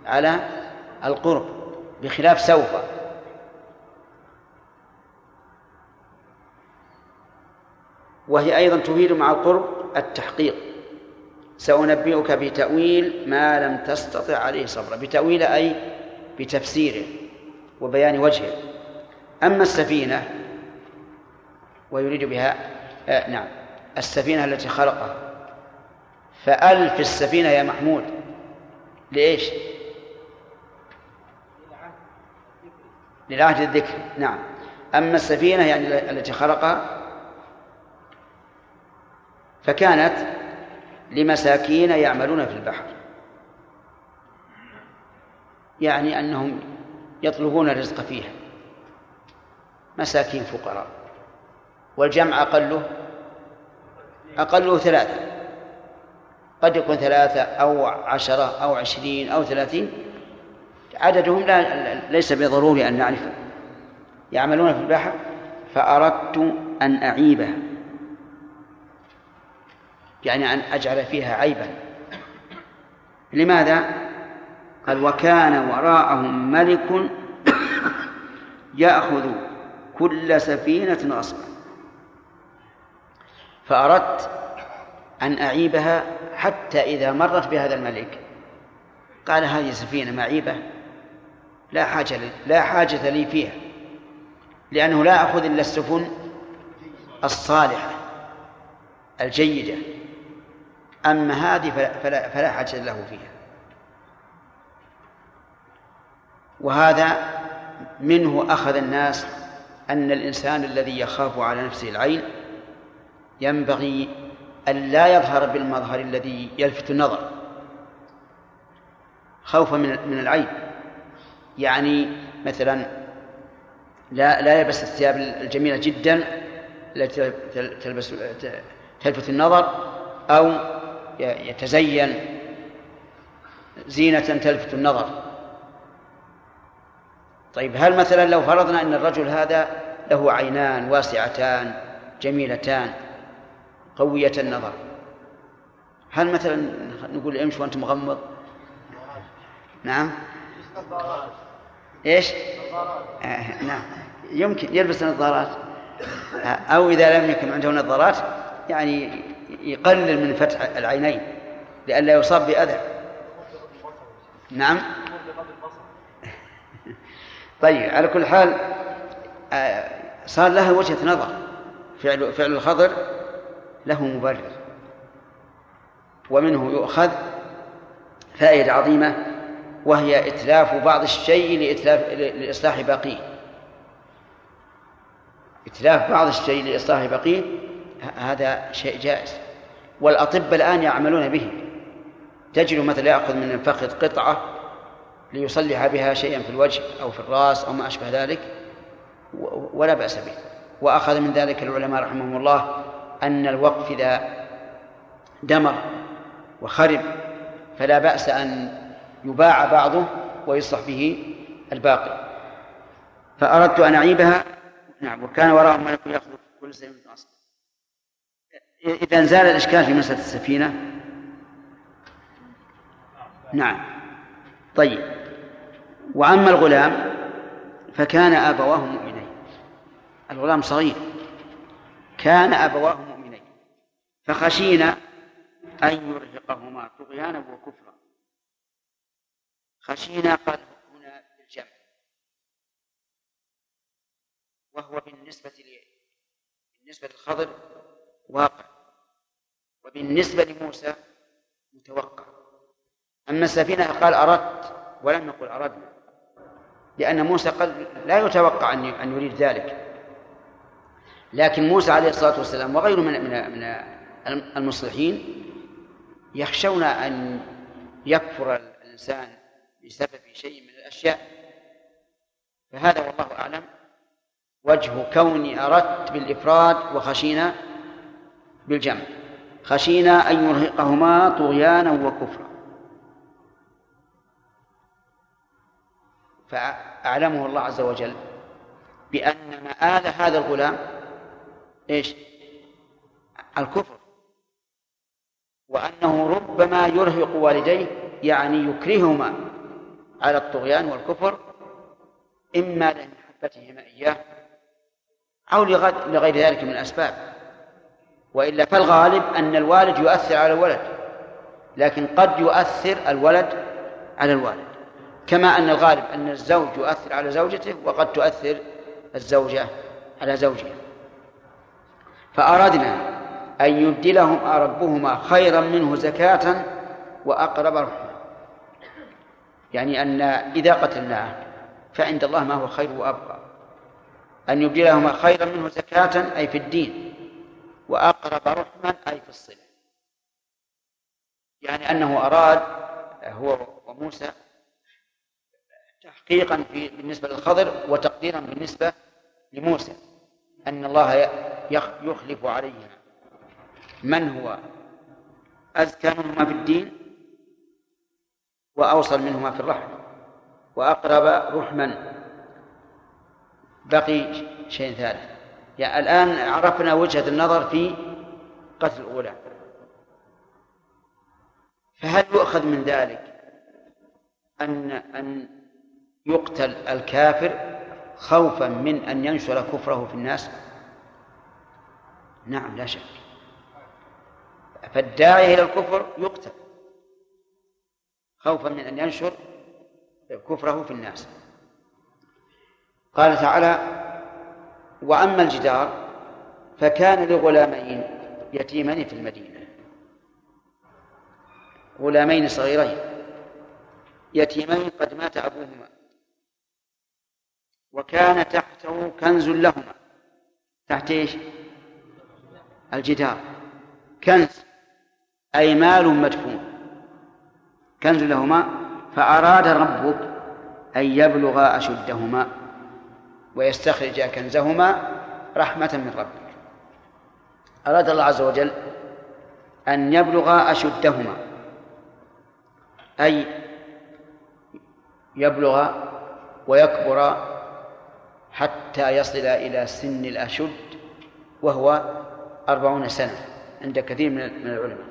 على القرب بخلاف سوف. وهي أيضا تفيد مع القرب التحقيق. سأنبئك بتأويل ما لم تستطع عليه صبرا. بتأويل أي بتفسيره وبيان وجهه أما السفينة ويريد بها آه نعم. السفينة التي خلقها. فألف السفينة يا محمود. لإيش؟ للعهد الذكر. نعم. أما السفينة يعني التي خلقها فكانت لمساكين يعملون في البحر. يعني أنهم يطلبون الرزق فيها. مساكين فقراء. والجمع أقله أقله ثلاثة. قد يكون ثلاثة أو عشرة أو عشرين أو ثلاثين. عددهم لا ليس بضروري أن نعرفه. يعملون في البحر فأردت أن أعيبه. يعني أن أجعل فيها عيبا. لماذا؟ قال وكان وراءهم ملك يأخذ كل سفينة غصبا. فأردت أن أعيبها حتى إذا مرت بهذا الملك. قال هذه سفينة معيبة لا حاجة لي لا حاجة لي فيها لأنه لا أخذ إلا السفن الصالحة الجيدة. أما هذه فلا, فلا حاجة له فيها. وهذا منه أخذ الناس أن الإنسان الذي يخاف على نفسه العين ينبغي أن لا يظهر بالمظهر الذي يلفت النظر. خوفا من من العين يعني مثلا لا لا يلبس الثياب الجميلة جدا التي تلبس تلفت النظر أو يتزين زينة تلفت النظر. طيب هل مثلا لو فرضنا أن الرجل هذا له عينان واسعتان جميلتان قوية النظر. هل مثلا نقول امشي وأنت مغمض؟ نعم. إيش؟ آه نعم. يمكن يلبس نظارات أو إذا لم يكن عنده نظارات يعني يقلل من فتح العينين لئلا يصاب بأذى. نعم. طيب على كل حال آه، صار لها وجهة نظر. فعل فعل الخضر له مبرر. ومنه يؤخذ فائدة عظيمة وهي إتلاف بعض الشيء لإتلاف لإصلاح باقيه إتلاف بعض الشيء لإصلاح باقيه هذا شيء جائز. والأطباء الآن يعملون به. تجد مثلا يأخذ من الفخذ قطعة ليصلح بها شيئا في الوجه أو في الرأس أو ما أشبه ذلك ولا بأس به. وأخذ من ذلك العلماء رحمهم الله أن الوقف إذا دمر وخرب فلا بأس أن يباع بعضه ويصلح به الباقي. فأردت أن أعيبها. نعم وكان وراءهم ملك يأخذ كل سيف أصل. إذا زال الإشكال في مسألة السفينة. نعم. طيب. وأما الغلام فكان أبواه مؤمنين. الغلام صغير. كان أبواه مؤمنين. فخشينا أن يرهقهما طغيانا وكفرا. خشينا قال هنا بالجمع وهو بالنسبة بالنسبة للخضر واقع. وبالنسبة لموسى متوقع. أما السفينة قال أردت ولم يقل أردنا. لأن موسى قال لا يتوقع أن يريد ذلك. لكن موسى عليه الصلاة والسلام وغيره من من من المصلحين يخشون أن يكفر الإنسان بسبب شيء من الأشياء. فهذا والله أعلم. وجه كوني أردت بالإفراد وخشينا بالجمع. خشينا أن يرهقهما طغيانا وكفرا. فأعلمه الله عز وجل بأن مآل هذا الغلام إيش؟ الكفر. وأنه ربما يرهق والديه يعني يكرههما على الطغيان والكفر إما لمحبتهما إياه أو لغير ذلك من الأسباب. وإلا فالغالب أن الوالد يؤثر على الولد لكن قد يؤثر الولد على الوالد. كما أن الغالب أن الزوج يؤثر على زوجته وقد تؤثر الزوجة على زوجها. فأردنا أن يبدلهم ربهما خيرا منه زكاة وأقرب رحمة. يعني أن إذا قتلناه فعند الله ما هو خير وأبقى. أن يبدلهما خيرا منه زكاة أي في الدين وأقرب رحما أي في الصلة. يعني أنه أراد هو وموسى تحقيقا في بالنسبة للخضر وتقديرا بالنسبة لموسى. أن الله يخلف علينا. من هو؟ أزكى منهما في الدين وأوصل منهما في الرحم وأقرب رحما بقي شيء ثالث. يعني الآن عرفنا وجهة النظر في قتل الغلام. فهل يؤخذ من ذلك أن أن يقتل الكافر خوفا من أن ينشر كفره في الناس؟ نعم لا شك. فالداعي إلى الكفر يقتل. خوفا من أن ينشر كفره في الناس. قال تعالى وأما الجدار فكان لغلامين يتيمين في المدينة. غلامين صغيرين يتيمين قد مات أبوهما. وكان تحته كنز لهما. تحت إيش؟ الجدار. كنز. أي مال مدفون. كنز لهما. فأراد ربك أن يبلغا أشدهما ويستخرج كنزهما رحمة من ربك. أراد الله عز وجل أن يبلغا أشدهما. أي يبلغ ويكبر حتى يصل إلى سن الأشد وهو أربعون سنة عند كثير من العلماء.